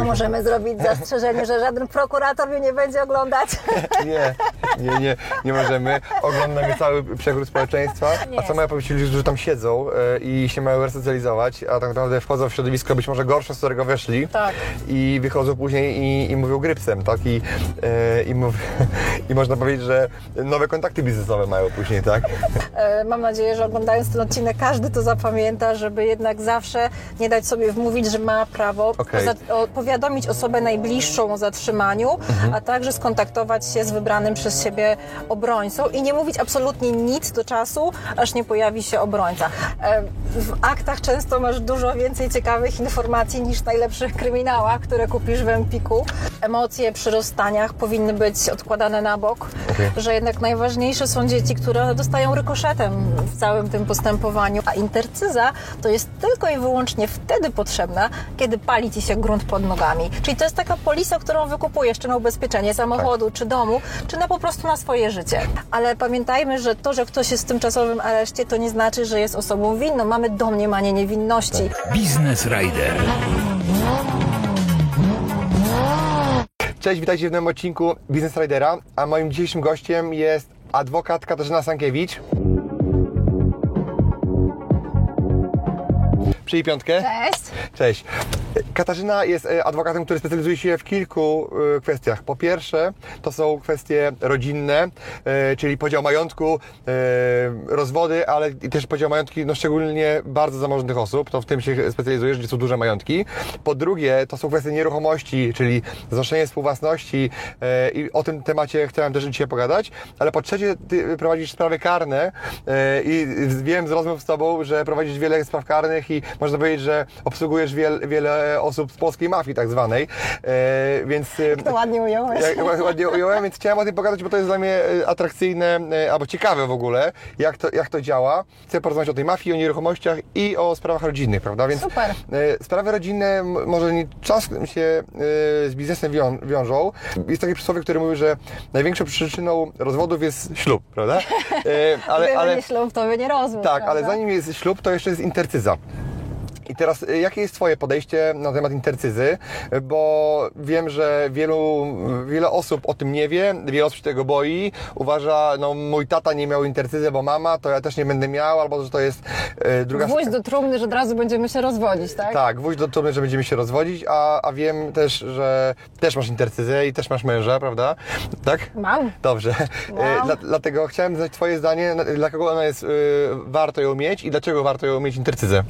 A możemy zrobić zastrzeżenie, że żaden prokurator mnie nie będzie oglądać? Nie, nie, nie, nie możemy. Oglądamy cały przekrój społeczeństwa. A co mają powiedzieć ludzie, którzy tam siedzą e, i się mają resocjalizować, a tak naprawdę wchodzą w środowisko być może gorsze, z którego weszli Tak. i wychodzą później i, i mówią grypsem, tak? I, e, i, mów, I można powiedzieć, że nowe kontakty biznesowe mają później, tak? E, Mam nadzieję, że oglądając ten odcinek każdy to zapamięta, żeby jednak zawsze nie dać sobie wmówić, że ma prawo Okej. za- o- powiadomić osobę najbliższą o zatrzymaniu, Mhm. a także skontaktować się z wybranym przez siebie obrońcą i nie mówić absolutnie nic do czasu, aż nie pojawi się obrońca. E, W aktach często masz dużo więcej ciekawych informacji niż w najlepszych kryminałach, które kupisz w Empiku. Emocje przy rozstaniach powinny być odkładane na bok, Okej. że jednak najważniejsze są dzieci, które dostają rykoszetem w całym tym postępowaniu, a intercyza to jest tylko i wyłącznie wtedy potrzebna, kiedy pali ci się grunt pod nogami. Czyli to jest taka polisa, którą wykupujesz, czy na ubezpieczenie samochodu, czy domu, czy na po prostu na swoje życie. Ale pamiętajmy, że to, że ktoś jest w tymczasowym areszcie, to nie znaczy, że jest osobą winną. Mamy domniemanie niewinności. Biznes Rider. Cześć, witajcie w nowym odcinku Business Ridera, a moim dzisiejszym gościem jest adwokat Katarzyna Sankiewicz. Przyjmij piątkę. Cześć! Cześć. Katarzyna jest e, adwokatem, który specjalizuje się w kilku e, kwestiach. Po pierwsze, to są kwestie rodzinne, e, czyli podział majątku, rozwody, ale i też podział majątki, no szczególnie bardzo zamożnych osób. To w tym się specjalizujesz, gdzie są duże majątki. Po drugie, to są kwestie nieruchomości, czyli znoszenie współwłasności i o tym temacie chciałem też dzisiaj pogadać. Ale po trzecie, ty prowadzisz sprawy karne i wiem z rozmów z Tobą, że prowadzisz wiele spraw karnych i można powiedzieć, że obsługujesz wiel, wiele osób z polskiej mafii tak zwanej, e, więc... e, To ładnie ująłeś. jak ładnie- ująłem, więc chciałem o tym pogadać, bo to jest dla mnie e, atrakcyjne, e, albo ciekawe w ogóle, jak to, jak to działa. Chcę porozmawiać o tej mafii, o nieruchomościach i o sprawach rodzinnych, prawda? Więc Super. sprawy rodzinne może nie czasem się z biznesem wią, wiążą. Jest takie przysłowie, które mówi, że największą przyczyną rozwodów jest ślub, prawda? Ale, Gdyby ale, nie ślub, to by nie rozwód. tak, ale prawda? zanim jest ślub, to jeszcze jest intercyza. I teraz, y, jakie jest Twoje podejście na temat intercyzy? Bo wiem, że wielu, wiele osób o tym nie wie, wiele osób się tego boi. Uważa, no mój tata nie miał intercyzy, bo mama, to ja też nie będę miał, albo że to jest y, druga... Gwóźdź do trumny, że od razu będziemy się rozwodzić, tak? Tak, gwóźdź do trumny, że będziemy się rozwodzić, a, a wiem też, że też masz intercyzę i też masz męża, prawda? Tak? Mam. Dobrze. Wow. E, Dla, dlatego chciałem znać Twoje zdanie, na- dlaczego ona jest, y, warto ją mieć i dlaczego warto ją mieć intercyzę.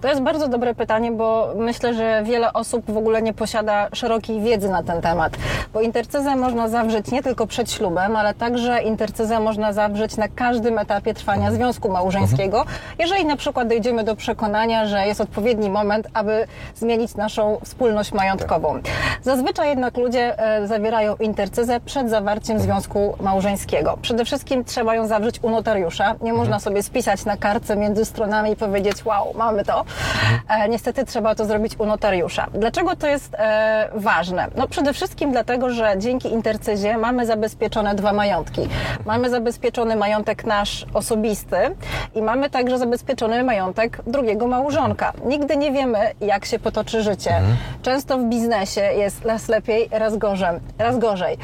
To jest bardzo dobre pytanie, bo myślę, że wiele osób w ogóle nie posiada szerokiej wiedzy na ten temat. Bo intercyzę można zawrzeć nie tylko przed ślubem, ale także intercyzę można zawrzeć na każdym etapie trwania związku małżeńskiego, jeżeli na przykład dojdziemy do przekonania, że jest odpowiedni moment, aby zmienić naszą wspólność majątkową. Zazwyczaj jednak ludzie e, zawierają intercyzę przed zawarciem związku małżeńskiego. Przede wszystkim trzeba ją zawrzeć u notariusza. Nie można sobie spisać na kartce między stronami i powiedzieć, wow, mamy to. E, niestety trzeba to zrobić u notariusza. Dlaczego to jest e, ważne? No przede wszystkim dlatego, że dzięki intercyzie mamy zabezpieczone dwa majątki. Mamy zabezpieczony majątek nasz osobisty i mamy także zabezpieczony majątek drugiego małżonka. Nigdy nie wiemy, jak się potoczy życie. Często w biznesie jest raz lepiej, raz gorzej. Raz gorzej.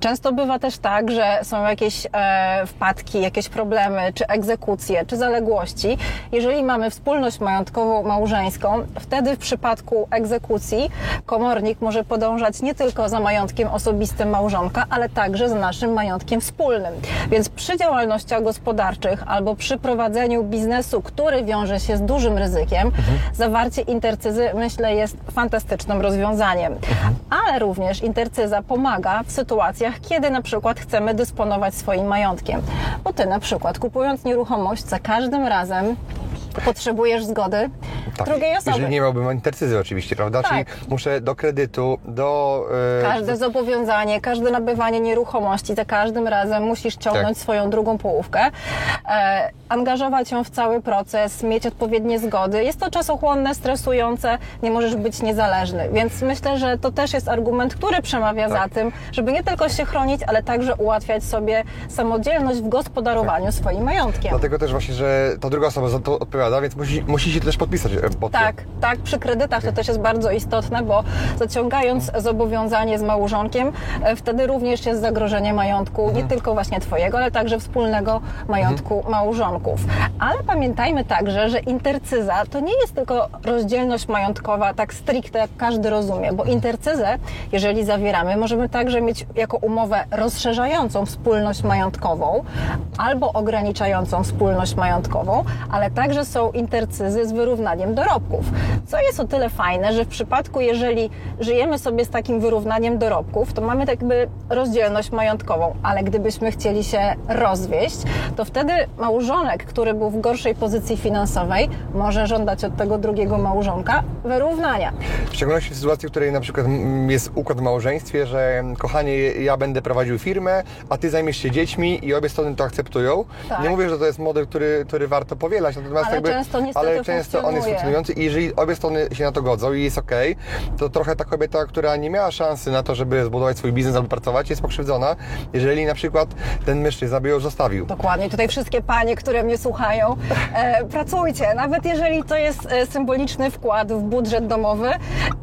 Często bywa też tak, że są jakieś e, wpadki, jakieś problemy, czy egzekucje, czy zaległości. Jeżeli mamy wspólność majątkową małżeńską, wtedy w przypadku egzekucji komornik może podążać nie tylko za majątkiem osobistym małżonka, ale także za naszym majątkiem wspólnym. Więc przy działalnościach gospodarczych albo przy prowadzeniu biznesu, który wiąże się z dużym ryzykiem, zawarcie intercyzy myślę jest fantastycznym rozwiązaniem. Ale również intercyza pomaga w sytuacjach, kiedy na przykład chcemy dysponować swoim majątkiem. Bo ty na przykład kupując nieruchomość za każdym razem potrzebujesz zgody Tak, drugiej osoby. Jeżeli nie miałbym intercyzy oczywiście, prawda? Tak. Czyli muszę do kredytu, do... e, Każde zobowiązanie, każde nabywanie nieruchomości, za każdym razem musisz ciągnąć Tak. swoją drugą połówkę, e, angażować ją w cały proces, mieć odpowiednie zgody. Jest to czasochłonne, stresujące, nie możesz być niezależny. Więc myślę, że to też jest argument, który przemawia Tak. za tym, żeby nie tylko się chronić, ale także ułatwiać sobie samodzielność w gospodarowaniu Tak. swoim majątkiem. Dlatego też właśnie, że ta druga osoba za to odpowiada, więc musi, musi się też podpisać e, pod tym. Tak, tak, przy kredytach to też jest bardzo istotne, bo zaciągając zobowiązanie z małżonkiem, e, wtedy również jest zagrożenie majątku, nie tylko właśnie Twojego, ale także wspólnego majątku małżonków. Ale pamiętajmy także, że intercyza to nie jest tylko rozdzielność majątkowa tak stricte, jak każdy rozumie, bo intercyzę, jeżeli zawieramy, możemy także mieć jako umowę rozszerzającą wspólność majątkową albo ograniczającą wspólność majątkową, ale także są intercyzy z wyrównaniem dorobków. Co jest o tyle fajne, że w przypadku, jeżeli żyjemy sobie z takim wyrównaniem dorobków, to mamy tak jakby rozdzielność majątkową, ale gdybyśmy chcieli się rozwieść, to wtedy małżonek, który był w gorszej pozycji finansowej, może żądać od tego drugiego małżonka wyrównania. W szczególności w sytuacji, w której na przykład mm, jest układ w małżeństwie, że kochanie, ja będę prowadził firmę, a ty zajmiesz się dziećmi i obie strony to akceptują. Tak. Nie mówię, że to jest model, który, który warto powielać, natomiast Ale jakby, często niestety ale często on jest funkcjonujący i jeżeli obie strony się na to godzą i jest ok, to trochę ta kobieta, która nie miała szansy na to, żeby zbudować swój biznes albo pracować, jest pokrzywdzona, jeżeli na przykład ten mężczyzna by ją zostawił. Dokładnie. Tutaj wszystkie panie, które mnie słuchają, e, pracujcie. Nawet jeżeli to jest e, symboliczny wkład w budżet domowy,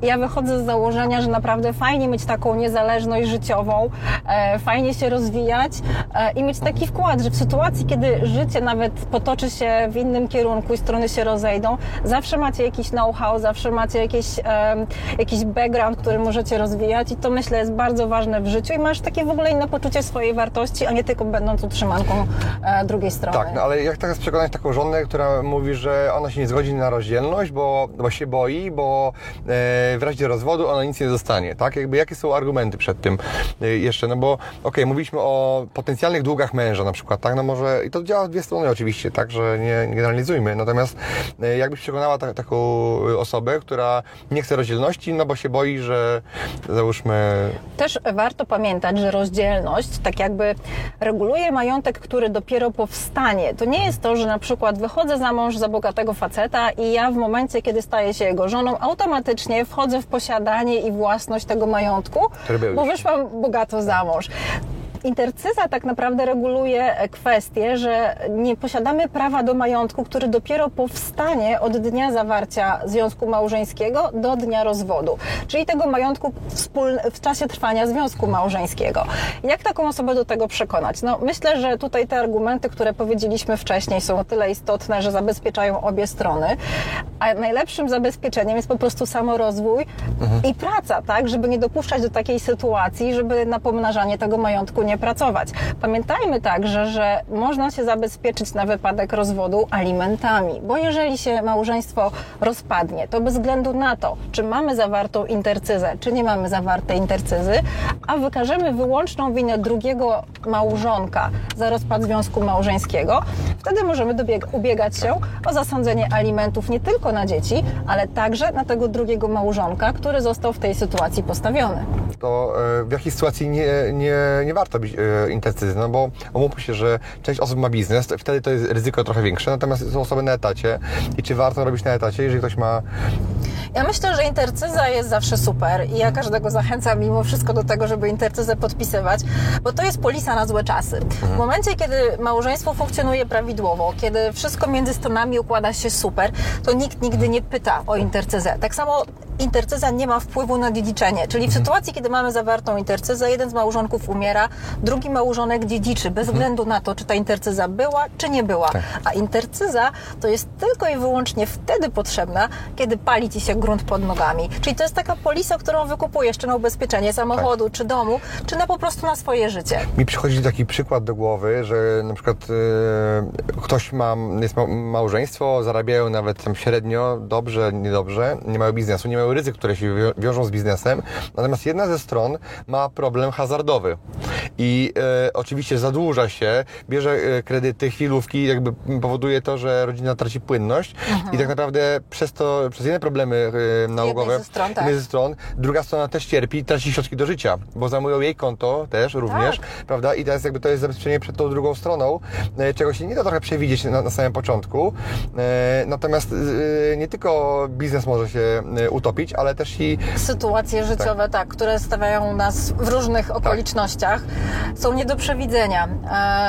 ja wychodzę z założenia, że naprawdę fajnie mieć taką niezależność życiową, e, fajnie się rozwijać e, i mieć taki wkład, że w sytuacji, kiedy życie nawet potoczy się w innym kierunku i strony się rozejdą, zawsze macie jakiś know-how, zawsze macie jakiś, em, jakiś background, który możecie rozwijać i to myślę jest bardzo ważne w życiu i masz takie w ogóle inne poczucie swojej wartości, a nie tylko będąc utrzymanką e, drugiej strony. Tak, no ale jak teraz przekonać taką żonę, która mówi, że ona się nie zgodzi na rozdzielność, bo, bo się boi, bo e, w razie rozwodu ona nic nie dostanie, tak? Jakby jakie są argumenty przed tym e, jeszcze? No bo okej, mówiliśmy o potencjalnych długach męża na przykład, tak? No może i to działa w dwie strony oczywiście, tak? Że nie generalizujmy. Natomiast e, jakbyś przekonała ta, taką osobę, która nie chce rozdzielności, no bo się boi, że załóżmy Też warto pamiętać, że rozdzielność tak jakby reguluje majątek, który dopiero powstanie. To nie jest to, że na przykład wychodzę za mąż za bogatego faceta i ja w momencie, kiedy staję się jego żoną, automatycznie wchodzę w posiadanie i własność tego majątku, bo wyszłam bogato za mąż. Intercyza tak naprawdę reguluje kwestię, że nie posiadamy prawa do majątku, który dopiero powstanie od dnia zawarcia związku małżeńskiego do dnia rozwodu, czyli tego majątku w czasie trwania związku małżeńskiego. Jak taką osobę do tego przekonać? No, myślę, że tutaj te argumenty, które powiedzieliśmy wcześniej, są o tyle istotne, że zabezpieczają obie strony, a najlepszym zabezpieczeniem jest po prostu samorozwój i praca, tak, żeby nie dopuszczać do takiej sytuacji, żeby na pomnażanie tego majątku nie pracować. Pamiętajmy także, że można się zabezpieczyć na wypadek rozwodu alimentami, bo jeżeli się małżeństwo rozpadnie, to bez względu na to, czy mamy zawartą intercyzę, czy nie mamy zawartej intercyzy, a wykażemy wyłączną winę drugiego małżonka za rozpad związku małżeńskiego, wtedy możemy ubiegać się o zasądzenie alimentów nie tylko na dzieci, ale także na tego drugiego małżonka, który został w tej sytuacji postawiony. to e, w jakiej sytuacji nie, nie, nie warto być e, no bo omówmy się, że część osób ma biznes, to wtedy to jest ryzyko trochę większe, natomiast są osoby na etacie i czy warto robić na etacie, jeżeli ktoś ma Ja myślę, że intercyza jest zawsze super i ja każdego zachęcam mimo wszystko do tego, żeby intercyzę podpisywać, bo to jest polisa na złe czasy. W momencie, kiedy małżeństwo funkcjonuje prawidłowo, kiedy wszystko między stronami układa się super, to nikt nigdy nie pyta o intercyzę. Tak samo intercyza nie ma wpływu na dziedziczenie, czyli w sytuacji, kiedy mamy zawartą intercyzę, jeden z małżonków umiera, drugi małżonek dziedziczy, bez względu na to, czy ta intercyza była, czy nie była. Tak. A intercyza to jest tylko i wyłącznie wtedy potrzebna, kiedy pali ci się grunt pod nogami. Czyli to jest taka polisa, którą wykupujesz, czy na ubezpieczenie samochodu, Tak. czy domu, czy na po prostu na swoje życie. Mi przychodzi taki przykład do głowy, że na przykład e, ktoś ma, jest ma, małżeństwo, zarabiają nawet tam średnio, dobrze, niedobrze, nie mają biznesu, nie mają ryzyk, które się wią- wiążą z biznesem. Natomiast jedna ze stron ma problem hazardowy i e, oczywiście zadłuża się, bierze e, kredyty, chwilówki, jakby powoduje to, że rodzina traci płynność i tak naprawdę przez to, przez inne problemy e, nałogowe, ze stron, tak. ze stron, druga strona też cierpi, traci środki do życia, bo zajmują jej konto też również, Tak. prawda? I teraz jakby to jest zabezpieczenie przed tą drugą stroną, e, czego się nie da trochę przewidzieć na, na samym początku. E, Natomiast e, nie tylko biznes może się e, utopić, ale też i sytuacje życiowe, tak. które stawiają nas w różnych okolicznościach, są nie do przewidzenia.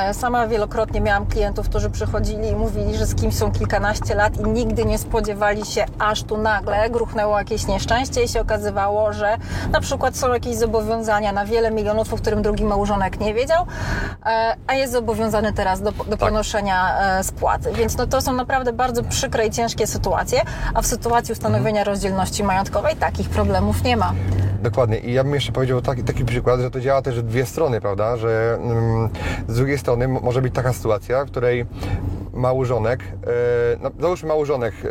E, Sama wielokrotnie miałam klientów, którzy przychodzili i mówili, że z kimś są kilkanaście lat i nigdy nie spodziewali się, aż tu nagle gruchnęło jakieś nieszczęście i się okazywało, że na przykład są jakieś zobowiązania na wiele milionów, o którym drugi małżonek nie wiedział, e, a jest zobowiązany teraz do, do ponoszenia e, spłaty. Więc no, to są naprawdę bardzo przykre i ciężkie sytuacje, a w sytuacji ustanowienia rozdzielności majątkowej takich problemów nie ma. Dokładnie. I ja bym jeszcze powiedział taki, taki przykład, że to działa też w dwie strony, prawda? Że mm, z drugiej strony może być taka sytuacja, w której małżonek, e, no, załóżmy małżonek e,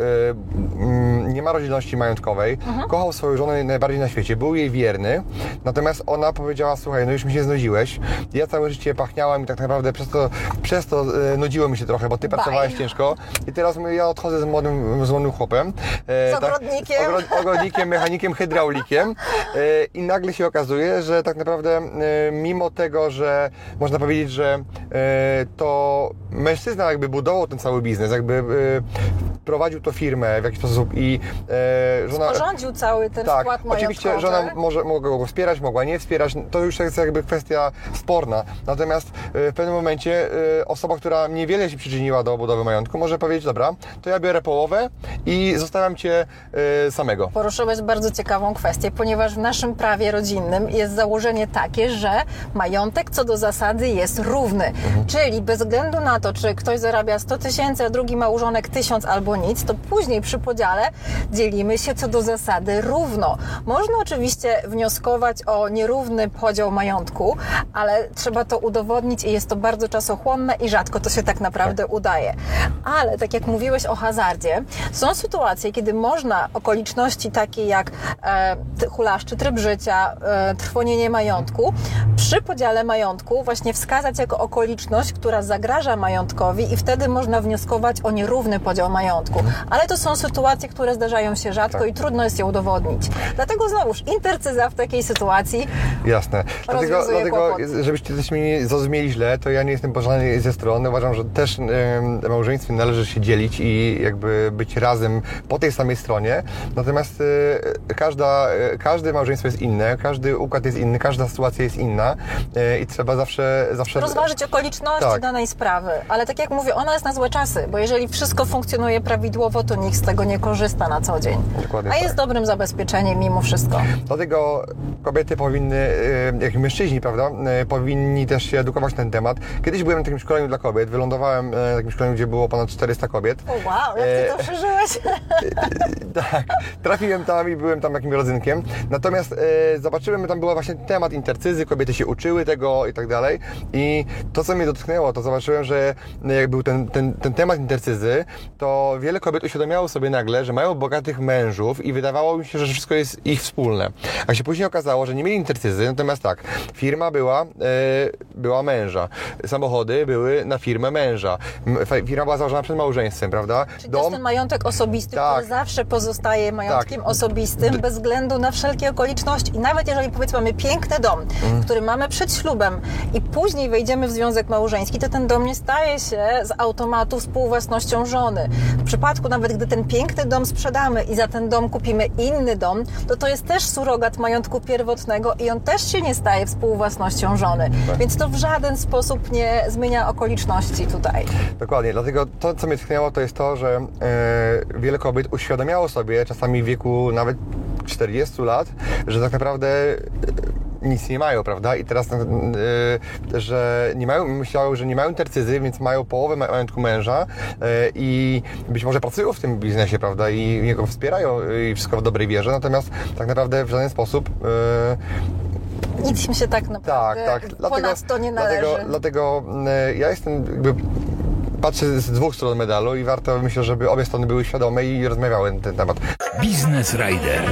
nie ma rozdzielności majątkowej, kochał swoją żonę najbardziej na świecie, był jej wierny, natomiast ona powiedziała, słuchaj, no już mi się znudziłeś, ja całe życie pachniałam i tak naprawdę przez to, przez to e, nudziło mi się trochę, bo ty Bye. pracowałeś ciężko. I teraz ja odchodzę z młodym, z młodym chłopem. e, Z ogrodnikiem. ogro- ogrodnikiem, mechanikiem, hydraulikiem. E, i nagle się okazuje, że tak naprawdę e, mimo tego, że można powiedzieć, że e, to mężczyzna jakby budował ten cały biznes, jakby e, prowadził to firmę w jakiś sposób i e, żona... Porządził cały ten Tak, wkład oczywiście żona może, mogła go wspierać, mogła nie wspierać, to już jest jakby kwestia sporna. Natomiast e, w pewnym momencie e, osoba, która niewiele się przyczyniła do budowy majątku, może powiedzieć, dobra, to ja biorę połowę i zostawiam Cię e, samego. Poruszyłeś bardzo ciekawą kwestię, ponieważ w naszym prawie rodzinnym jest założenie takie, że majątek co do zasady jest równy. Mhm. Czyli bez względu na to, czy ktoś zarabia 100 tysięcy, a drugi małżonek 1000 albo nic, to później przy podziale dzielimy się co do zasady równo. Można oczywiście wnioskować o nierówny podział majątku, ale trzeba to udowodnić i jest to bardzo czasochłonne i rzadko to się tak naprawdę udaje. Ale tak jak mówiłeś o hazardzie, są sytuacje, kiedy można okoliczności takie jak e, hulaszczy tryb życia, e, trwonienie majątku, przy podziale majątku właśnie wskazać jako okoliczność, która zagraża majątkowi i wtedy można wnioskować o nierówny podział majątku. Ale to są sytuacje, które zdarzają się rzadko Tak. i trudno jest je udowodnić. Dlatego znowuż intercyza w takiej sytuacji Jasne. Dlatego, dlatego żebyście też mnie nie zrozumieli źle, to ja nie jestem po żadnej ze stron. Uważam, że też em, małżeństwie należy się dzielić i jakby być razem po tej samej stronie. Natomiast e, każda, e, każde małżeństwo jest inne, każdy układ jest inny, każda sytuacja jest inna e, i trzeba zawsze... zawsze rozważyć okoliczności Tak. danej sprawy. Ale tak jak mówię, ona jest na złe czasy, bo jeżeli wszystko funkcjonuje prawidłowo, to nikt z tego nie korzysta na co dzień. Dokładnie A tak. jest dobrym zabezpieczeniem mimo wszystko. Dlatego kobiety powinny, e, jak i mężczyźni, prawda, e, powinni też się edukować na ten temat. Kiedyś byłem na takim szkoleniu dla kobiet, wylądowałem e, na takim szkoleniu, gdzie było ponad 400 kobiet. O wow, jak ty to przeżyłeś? Tak, trafiłem tam i byłem tam jakimś rodzynkiem. Natomiast zobaczyłem, tam był właśnie temat intercyzy, kobiety się uczyły tego i tak dalej. I to, co mnie dotknęło, to zobaczyłem, że e, jak był ten, ten, ten temat intercyzy, to wiele kobiet uświadomiało sobie nagle, że mają bogatych mężów i wydawało mi się, że wszystko jest ich wspólne. A się później okazało, że nie mieli intercyzy, natomiast tak, firma była, e, była męża, samochody były na firmę męża, firma była założona przed małżeństwem, prawda? Czyli to jest ten majątek osobisty, Tak. który zawsze pozostaje majątkiem Tak. osobistym, bez względu na wszelkie okoliczności. I nawet jeżeli powiedzmy mamy piękny dom, Mm. który mamy przed ślubem i później wejdziemy w związek małżeński, to ten dom nie staje się z automatu współwłasnością żony. W przypadku nawet gdy ten piękny dom sprzedamy i za ten dom kupimy inny dom, to to jest też surogat majątku pierwotnego i on też się nie staje współwłasnością żony. Tak. Więc to w żaden sposób nie zmienia okoliczności tutaj. Dokładnie, dlatego to, co mnie tknęło, to jest to, że e, wiele kobiet uświadomiało sobie, czasami w wieku nawet 40 lat, że tak naprawdę nic nie mają, prawda? I teraz, e, że nie mają, myślały, że nie mają tercyzy, więc mają połowę ma- majątku męża e, i być może pracują w tym biznesie, prawda? I jego wspierają e, i wszystko w dobrej wierze, natomiast tak naprawdę w żaden sposób e, Nic im się tak tak, naprawdę tak. ponad to nie należy. Dlatego, dlatego e, ja jestem jakby patrzy z dwóch stron medalu i warto, myślę, żeby obie strony były świadome i rozmawiały na ten temat. Biznes Rider.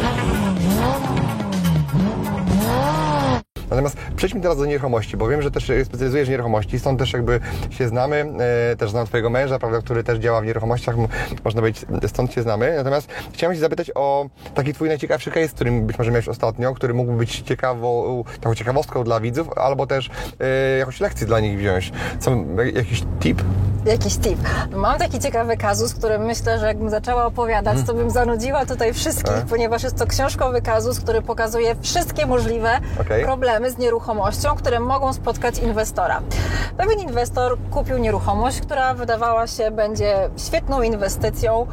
Natomiast przejdźmy teraz do nieruchomości, bo wiem, że też specjalizujesz w nieruchomości, stąd też jakby się znamy, e, też znam Twojego męża, prawda, który też działa w nieruchomościach, można powiedzieć, stąd się znamy. Natomiast chciałem się zapytać o taki Twój najciekawszy case, którym być może miałeś ostatnio, który mógłby być ciekawą, taką ciekawostką dla widzów, albo też e, jakąś lekcję dla nich wziąć. Co, jak- jakiś tip? Jakiś tip. Mam taki ciekawy kazus, który myślę, że jakbym zaczęła opowiadać, to bym zanudziła tutaj wszystkich, Tak. ponieważ jest to książkowy kazus, który pokazuje wszystkie możliwe Okej. problemy z nieruchomością, które mogą spotkać inwestora. Pewien inwestor kupił nieruchomość, która wydawała się będzie świetną inwestycją.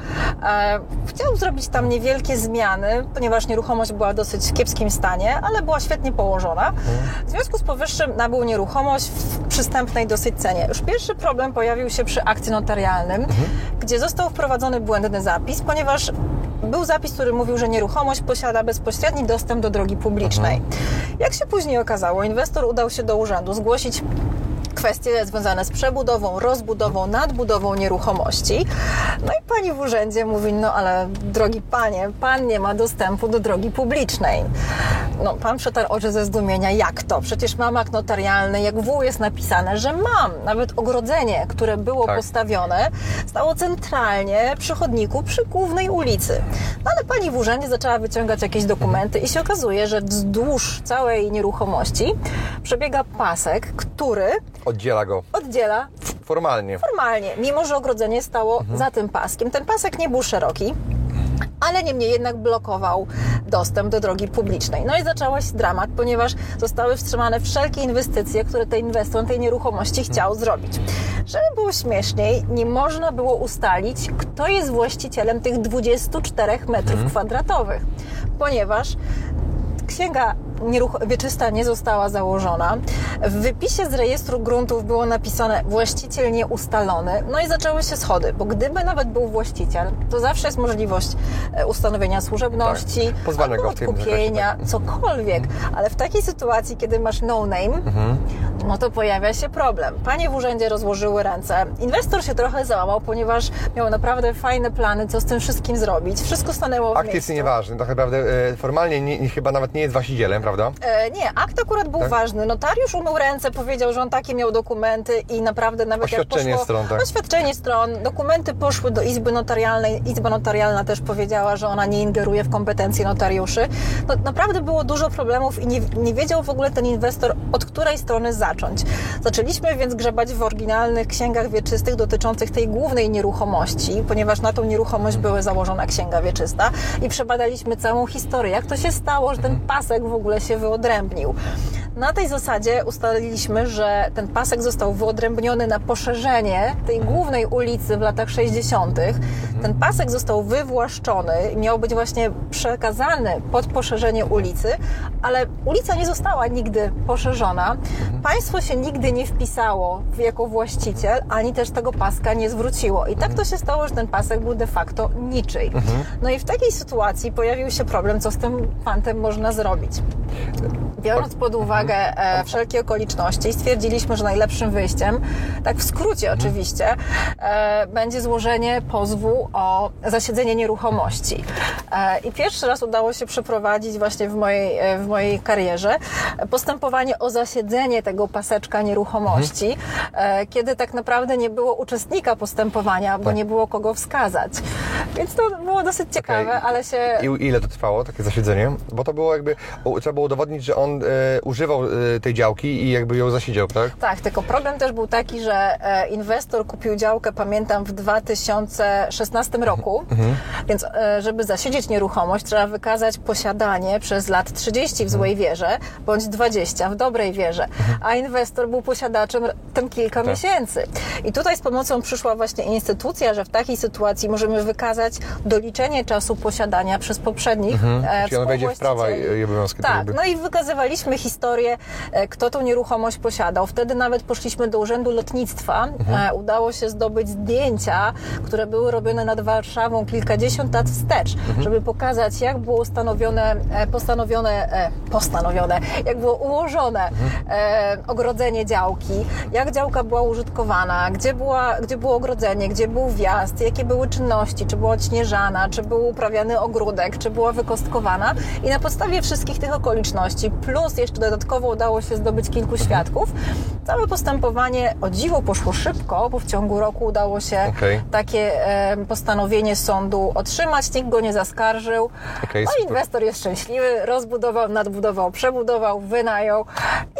E, chciał zrobić tam niewielkie zmiany, ponieważ nieruchomość była w dosyć kiepskim stanie, ale była świetnie położona. W związku z powyższym nabył nieruchomość w przystępnej dosyć cenie. Już pierwszy problem pojawił się przy akcie notarialnym, gdzie został wprowadzony błędny zapis, ponieważ był zapis, który mówił, że nieruchomość posiada bezpośredni dostęp do drogi publicznej. Jak się później okazało, inwestor udał się do urzędu zgłosić kwestie związane z przebudową, rozbudową, nadbudową nieruchomości. No i pani w urzędzie mówi, no ale drogi panie, pan nie ma dostępu do drogi publicznej. No, pan przetarł oczy ze zdumienia, jak to? Przecież mam akt notarialny, jak w jest napisane, że mam. Nawet ogrodzenie, które było Tak. postawione, stało centralnie przy chodniku, przy głównej ulicy. No ale pani w urzędzie zaczęła wyciągać jakieś dokumenty i się okazuje, że wzdłuż całej nieruchomości przebiega pasek, który Oddziela go oddziela formalnie. formalnie, mimo że ogrodzenie stało za tym paskiem. Ten pasek nie był szeroki, ale niemniej jednak blokował dostęp do drogi publicznej. No i zaczął się dramat, ponieważ zostały wstrzymane wszelkie inwestycje, które ten inwestor tej nieruchomości chciał zrobić. Żeby było śmieszniej, nie można było ustalić, kto jest właścicielem tych 24 metrów kwadratowych, ponieważ księga nieruch- wieczysta nie została założona. W wypisie z rejestru gruntów było napisane właściciel nieustalony. No i zaczęły się schody, bo gdyby nawet był właściciel, to zawsze jest możliwość e, ustanowienia służebności, Tak. Pozwania albo go w tym odkupienia, zakresie, cokolwiek. Ale w takiej sytuacji, kiedy masz no name, no to pojawia się problem. Panie w urzędzie rozłożyły ręce. Inwestor się trochę załamał, ponieważ miał naprawdę fajne plany, co z tym wszystkim zrobić. Wszystko stanęło w Akt jest nieważny, tak naprawdę e, formalnie nie, nie, chyba nawet nie jest właścicielem, prawda? E, nie, akt akurat był Tak? ważny. Notariusz umył ręce, powiedział, że on takie miał dokumenty i naprawdę nawet Oświadczenie jak poszło... stron, tak? Oświadczenie stron. Dokumenty poszły do Izby Notarialnej. Izba Notarialna też powiedziała, że ona nie ingeruje w kompetencje notariuszy. No, naprawdę było dużo problemów i nie, nie wiedział w ogóle ten inwestor, od której strony zacząć. Zaczęliśmy więc grzebać w oryginalnych księgach wieczystych dotyczących tej głównej nieruchomości, ponieważ na tą nieruchomość były założona księga wieczysta i przebadaliśmy całą historię. Jak to się stało, że ten pasek w ogóle się wyodrębnił. Na tej zasadzie ustaliliśmy, że ten pasek został wyodrębniony na poszerzenie tej głównej ulicy w latach 60. Ten pasek został wywłaszczony i miał być właśnie przekazany pod poszerzenie ulicy, ale ulica nie została nigdy poszerzona. Państwo się nigdy nie wpisało jako właściciel, ani też tego paska nie zwróciło. I tak to się stało, że ten pasek był de facto niczyj. No i w takiej sytuacji pojawił się problem, co z tym fantem można zrobić. Biorąc pod uwagę e, wszelkie okoliczności, stwierdziliśmy, że najlepszym wyjściem, tak w skrócie oczywiście, e, będzie złożenie pozwu o zasiedzenie nieruchomości. E, I pierwszy raz udało się przeprowadzić właśnie w mojej, w mojej karierze postępowanie o zasiedzenie tego paseczka nieruchomości, e, kiedy tak naprawdę nie było uczestnika postępowania, bo Tak. nie było kogo wskazać. Więc to było dosyć ciekawe, Okej. ale się I ile to trwało, takie zasiedzenie? Bo to było jakby, trzeba było udowodnić, że on e, używał e, tej działki i jakby ją zasiedział, tak? Tak, tylko problem też był taki, że e, inwestor kupił działkę, pamiętam, w 2016 roku, więc e, żeby zasiedzieć nieruchomość, trzeba wykazać posiadanie przez lat 30 w złej wierze, bądź 20 w dobrej wierze, a inwestor był posiadaczem tym kilka miesięcy. I tutaj z pomocą przyszła właśnie instytucja, że w takiej sytuacji możemy wykazać doliczenie czasu posiadania przez poprzednich mhm. Czyli on wejdzie w prawa i obowiązki. Tak, no i wykazywaliśmy historię, e, kto tą nieruchomość posiadał. Wtedy nawet poszliśmy do Urzędu Lotnictwa. Mhm. E, udało się zdobyć zdjęcia, które były robione nad Warszawą kilkadziesiąt lat wstecz, mhm. żeby pokazać, jak było ustanowione, e, postanowione, postanowione, jak było ułożone mhm. ogrodzenie działki, jak działka była użytkowana, gdzie, była, gdzie było ogrodzenie, gdzie był wjazd, jakie były czynności, czy była odśnieżana, czy był uprawiany ogródek, czy była wykostkowana. I na podstawie wszystkich tych okoliczności, plus jeszcze dodatkowo udało się zdobyć kilku świadków, całe postępowanie o dziwo poszło szybko, bo w ciągu roku udało się okay. takie postanowienie sądu otrzymać, nikt go nie zaskarżył. Okay, no inwestor jest szczęśliwy, rozbudował, nadbudował, przebudował, wynajął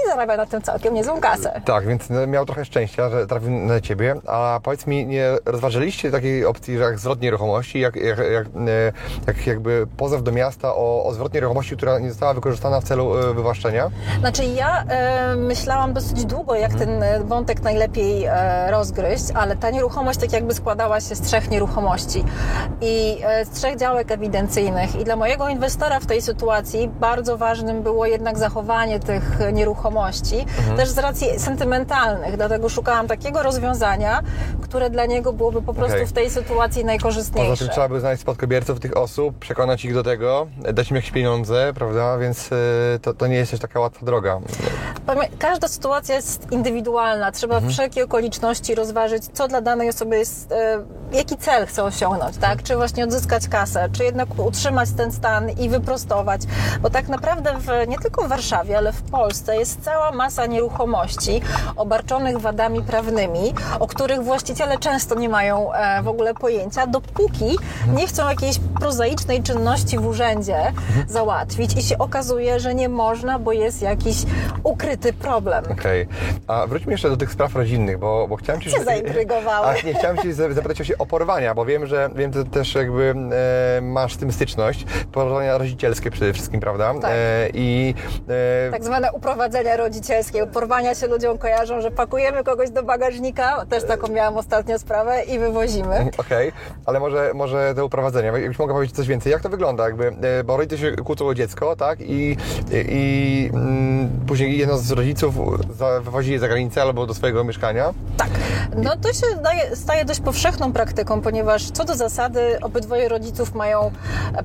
i zarabia na tym całkiem niezłą kasę. Tak, więc miał trochę szczęścia, że trafił na Ciebie. A powiedz mi, nie rozważyliście takiej opcji, że jak zwrot nieruchomości, jak, jak, jak, e, jak jakby pozew do miasta o, o zwrot nieruchomości, która nie została wykorzystana w celu e, wywłaszczenia? Znaczy ja e, myślałam dosyć długo, jak hmm. ten e, wątek najlepiej e, rozgryźć, ale ta nieruchomość tak jakby składała się z trzech nieruchomości i e, z trzech działek ewidencyjnych i dla mojego inwestora w tej sytuacji bardzo ważnym było jednak zachowanie tych nieruchomości, hmm. też z racji sentymentalnych, dlatego szukałam takiego rozwiązania, które dla niego byłoby po prostu okay. w tej sytuacji najkorzystniejsze. Trzeba by znaleźć spadkobierców tych osób, przekonać ich do tego, dać im jakieś pieniądze, prawda? Więc y, to, to nie jest też taka łatwa droga. Każda sytuacja jest indywidualna. Trzeba mhm. wszelkie okoliczności rozważyć, co dla danej osoby jest, y, jaki cel chce osiągnąć, tak? Czy właśnie odzyskać kasę, czy jednak utrzymać ten stan i wyprostować. Bo tak naprawdę w, nie tylko w Warszawie, ale w Polsce jest cała masa nieruchomości obarczonych wadami prawnymi, o których właściciele często nie mają e, w ogóle pojęcia, dopóki nie chcą jakiejś prozaicznej czynności w urzędzie załatwić i się okazuje, że nie można, bo jest jakiś ukryty problem. Okej. Okay. A wróćmy jeszcze do tych spraw rodzinnych, bo, bo chciałem Ci... Cię zaintrygowały. A nie, chciałem Ci zapytać o, o porwania, bo wiem, że wiem, że też jakby e, masz z tym styczność. Porwania rodzicielskie przede wszystkim, prawda? Tak. E, I... E... Tak zwane uprowadzenia rodzicielskie. Porwania się ludziom kojarzą, że pakujemy kogoś do bagażnika, też taką miałam ostatnio sprawę i wywozimy. Okej, okay. ale może, może te uprowadzenia, jakbyś mogła powiedzieć coś więcej, jak to wygląda? Jakby, e, bo rodzice się kłócą o dziecko, tak? I, i mm, później jedno z rodziców wywozi je za granicę albo do swojego mieszkania? Tak. No to się daje, staje dość powszechną praktyką, ponieważ co do zasady obydwoje rodziców mają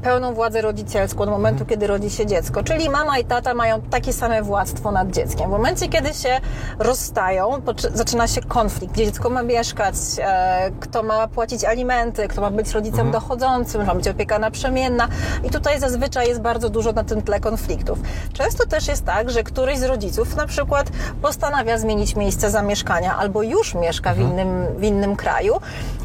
pełną władzę rodzicielską od momentu, kiedy rodzi się dziecko. Czyli mama i tata mają takie same władztwo nad dzieckiem. W momencie, kiedy się rozstają, zaczyna się konflikt, gdzie dziecko ma mieszkać, e, kto ma płacić alimenty, kto ma być rodzicem mhm. dochodzącym, ma być opieka naprzemienna. I tutaj zazwyczaj jest bardzo dużo na tym tle konfliktów. Często też jest tak, że któryś z rodziców na przykład postanawia zmienić miejsce zamieszkania albo już mieszka w mhm. innym, w innym kraju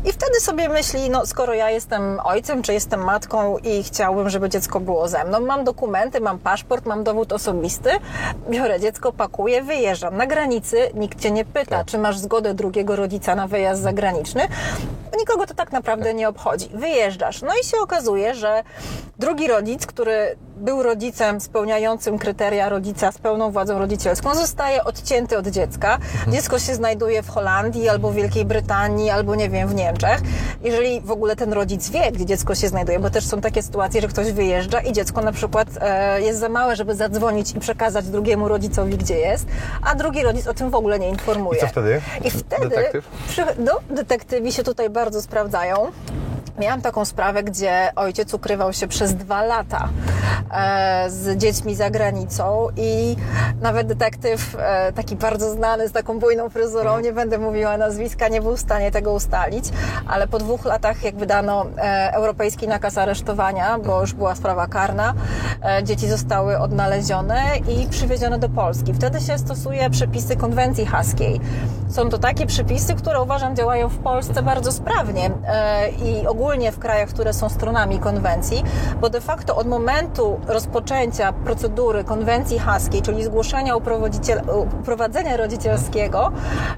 i wtedy sobie myśli, no skoro ja jestem ojcem, czy jestem matką i chciałbym, żeby dziecko było ze mną, mam dokumenty, mam paszport, mam dowód osobisty, biorę dziecko, pakuję, wyjeżdżam. Na granicy nikt cię nie pyta, tak. czy masz zgodę drugiego rodzica na wyjazd zagraniczny. Nikogo to tak naprawdę nie obchodzi. Wyjeżdżasz. No i się okazuje, że drugi rodzic, który był rodzicem spełniającym kryteria rodzica z pełną władzą rodzicielską, zostaje odcięty od dziecka. Mhm. Dziecko się znajduje w Holandii albo w Wielkiej Brytanii, albo nie wiem, w Niemczech. Jeżeli w ogóle ten rodzic wie, gdzie dziecko się znajduje, bo też są takie sytuacje, że ktoś wyjeżdża i dziecko na przykład e, jest za małe, żeby zadzwonić i przekazać drugiemu rodzicowi, gdzie jest, a drugi rodzic o tym w ogóle nie informuje. I co wtedy? I wtedy Detektyw? Przy, no, detektywi się tutaj bardzo sprawdzają. Miałam taką sprawę, gdzie ojciec ukrywał się przez dwa lata e, z dziećmi za granicą i nawet detektyw, e, taki bardzo znany, z taką bujną fryzurą, nie będę mówiła nazwiska, nie był w stanie tego ustalić, ale po dwóch latach, jak wydano e, europejski nakaz aresztowania, bo już była sprawa karna, dzieci zostały odnalezione i przywiezione do Polski. Wtedy się stosuje przepisy konwencji haskiej. Są to takie przepisy, które uważam działają w Polsce bardzo sprawnie i ogólnie szczególnie w krajach, które są stronami konwencji, bo de facto od momentu rozpoczęcia procedury konwencji haskiej, czyli zgłoszenia uprowadzenia rodzicielskiego,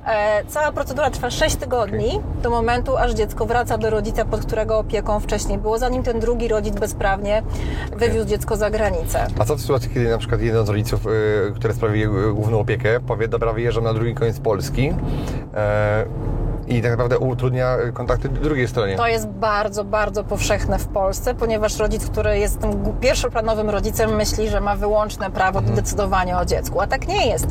e, cała procedura trwa 6 tygodni do momentu, aż dziecko wraca do rodzica, pod którego opieką wcześniej było, zanim ten drugi rodzic bezprawnie wywiózł dziecko za granicę. A co w sytuacji, kiedy na przykład jeden z rodziców, y, który sprawi główną opiekę, powie, dobra, wyjeżdżam na drugi koniec Polski, e, i tak naprawdę utrudnia kontakty drugiej stronie. To jest bardzo, bardzo powszechne w Polsce, ponieważ rodzic, który jest tym pierwszoplanowym rodzicem, myśli, że ma wyłączne prawo do decydowania o dziecku, a tak nie jest.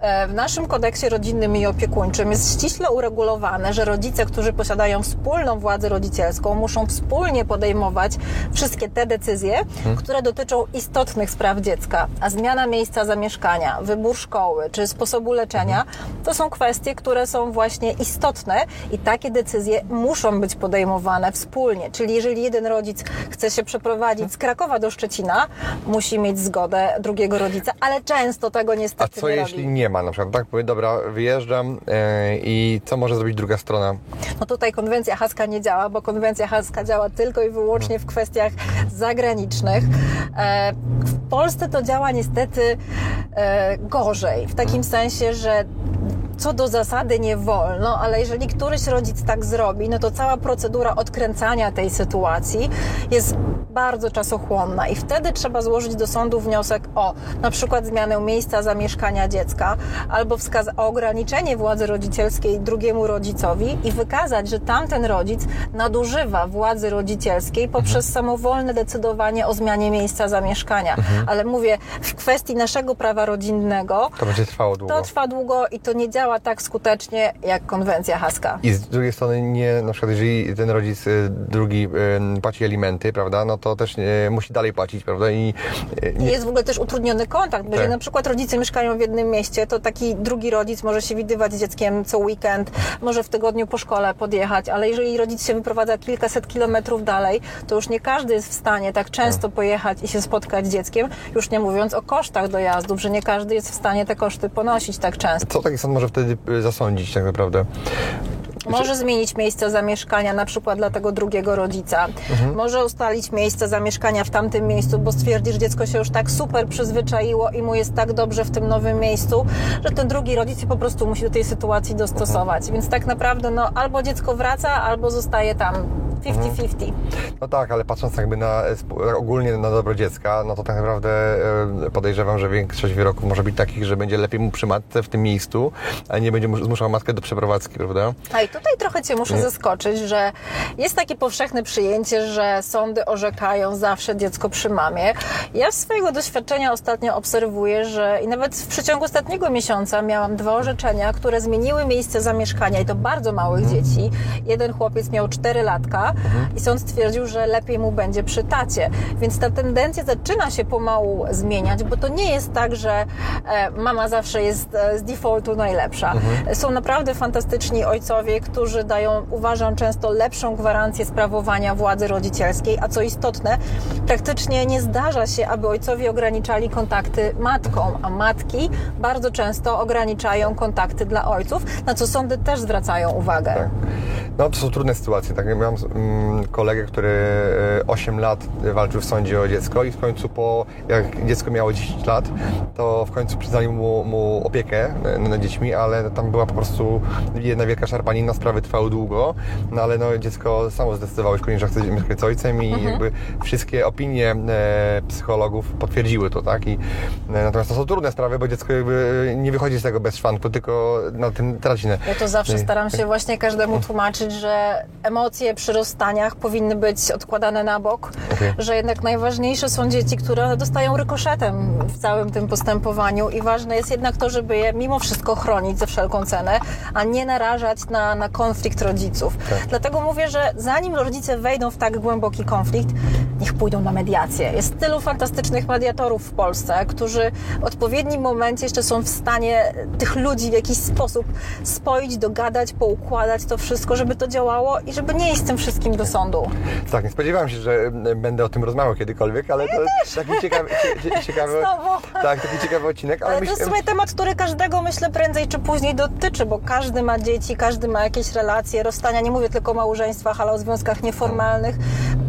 E, W naszym kodeksie rodzinnym i opiekuńczym jest ściśle uregulowane, że rodzice, którzy posiadają wspólną władzę rodzicielską, muszą wspólnie podejmować wszystkie te decyzje, które dotyczą istotnych spraw dziecka, a zmiana miejsca zamieszkania, wybór szkoły czy sposobu leczenia, to są kwestie, które są właśnie istotne i takie decyzje muszą być podejmowane wspólnie. Czyli jeżeli jeden rodzic chce się przeprowadzić z Krakowa do Szczecina, musi mieć zgodę drugiego rodzica, ale często tego A niestety co nie jeśli robi. nie ma na przykład, tak? Powie, dobra, wyjeżdżam e, i co może zrobić druga strona? No tutaj konwencja haska nie działa, bo konwencja haska działa tylko i wyłącznie w kwestiach zagranicznych. E, W Polsce to działa niestety e, gorzej, w takim sensie, że co do zasady nie wolno, ale jeżeli któryś rodzic tak zrobi, no to cała procedura odkręcania tej sytuacji jest bardzo czasochłonna i wtedy trzeba złożyć do sądu wniosek o na przykład zmianę miejsca zamieszkania dziecka albo wskaz- o ograniczenie władzy rodzicielskiej drugiemu rodzicowi i wykazać, że tamten rodzic nadużywa władzy rodzicielskiej poprzez samowolne decydowanie o zmianie miejsca zamieszkania. Ale mówię, w kwestii naszego prawa rodzinnego To będzie trwało długo. to trwa długo i to nie działa tak skutecznie jak konwencja haska. I z drugiej strony nie, na przykład jeżeli ten rodzic y, drugi y, płaci alimenty, prawda, no to też y, musi dalej płacić, prawda, i nie, jest w ogóle też utrudniony kontakt, bo Tak. jeżeli na przykład rodzice mieszkają w jednym mieście, to taki drugi rodzic może się widywać z dzieckiem co weekend, może w tygodniu po szkole podjechać, ale jeżeli rodzic się wyprowadza kilkaset kilometrów dalej, to już nie każdy jest w stanie tak często pojechać i się spotkać z dzieckiem, już nie mówiąc o kosztach dojazdów, że nie każdy jest w stanie te koszty ponosić tak często. co taki sąd może wtedy y, zasądzić tak naprawdę? Może zmienić miejsce zamieszkania na przykład dla tego drugiego rodzica. Może ustalić miejsce zamieszkania w tamtym miejscu, bo stwierdzi, że dziecko się już tak super przyzwyczaiło i mu jest tak dobrze w tym nowym miejscu, że ten drugi rodzic się po prostu musi do tej sytuacji dostosować. Więc tak naprawdę no, albo dziecko wraca, albo zostaje tam 50-50. No tak, ale patrząc jakby na, ogólnie na dobro dziecka, no to tak naprawdę podejrzewam, że większość wyroków może być takich, że będzie lepiej mu przy matce w tym miejscu, a nie będzie mu zmuszał matkę do przeprowadzki, prawda? A i tutaj trochę Cię muszę zaskoczyć, że jest takie powszechne przyjęcie, że sądy orzekają zawsze dziecko przy mamie. Ja z swojego doświadczenia ostatnio obserwuję, że i nawet w przeciągu ostatniego miesiąca miałam dwa orzeczenia, które zmieniły miejsce zamieszkania i to bardzo małych dzieci. Jeden chłopiec miał 4 latka i sąd stwierdził, że lepiej mu będzie przy tacie. Więc ta tendencja zaczyna się pomału zmieniać, bo to nie jest tak, że e, mama zawsze jest e, z defaultu najlepsza. Są naprawdę fantastyczni ojcowie, którzy dają, uważam, często lepszą gwarancję sprawowania władzy rodzicielskiej, a co istotne, praktycznie nie zdarza się, aby ojcowie ograniczali kontakty matką, a matki bardzo często ograniczają kontakty dla ojców, na co sądy też zwracają uwagę. Tak. No to są trudne sytuacje. Tak? Miałem mm, kolegę, który e, 8 lat walczył w sądzie o dziecko i w końcu po, jak dziecko miało 10 lat, to w końcu przyznali mu, mu opiekę e, nad dziećmi, ale tam była po prostu jedna wielka szarpanina, sprawy trwały długo, no ale no, dziecko samo zdecydowało już koniecznie, że chce mieszkać z ojcem i jakby wszystkie opinie e, psychologów potwierdziły to, tak? I, e, natomiast to są trudne sprawy, bo dziecko jakby nie wychodzi z tego bez szwanku, tylko na tym traci. Ja to zawsze staram się właśnie każdemu tłumaczyć, że emocje przy rozstaniach powinny być odkładane na bok, Okej. że jednak najważniejsze są dzieci, które dostają rykoszetem w całym tym postępowaniu i ważne jest jednak to, żeby je mimo wszystko chronić za wszelką cenę, a nie narażać na, na konflikt rodziców. Dlatego mówię, że zanim rodzice wejdą w tak głęboki konflikt, niech pójdą na mediację. Jest tylu fantastycznych mediatorów w Polsce, którzy w odpowiednim momencie jeszcze są w stanie tych ludzi w jakiś sposób spoić, dogadać, poukładać to wszystko, żeby to działało i żeby nie iść z tym wszystkim do sądu. Tak, nie spodziewałem się, że będę o tym rozmawiał kiedykolwiek, ale to taki ciekawy, cie- cie- ciekawy, tak, taki ciekawy odcinek, ale, Ale to jest w sumie temat, który każdego, myślę, prędzej czy później dotyczy, bo każdy ma dzieci, każdy ma jakieś relacje, rozstania, nie mówię tylko o małżeństwach, ale o związkach nieformalnych.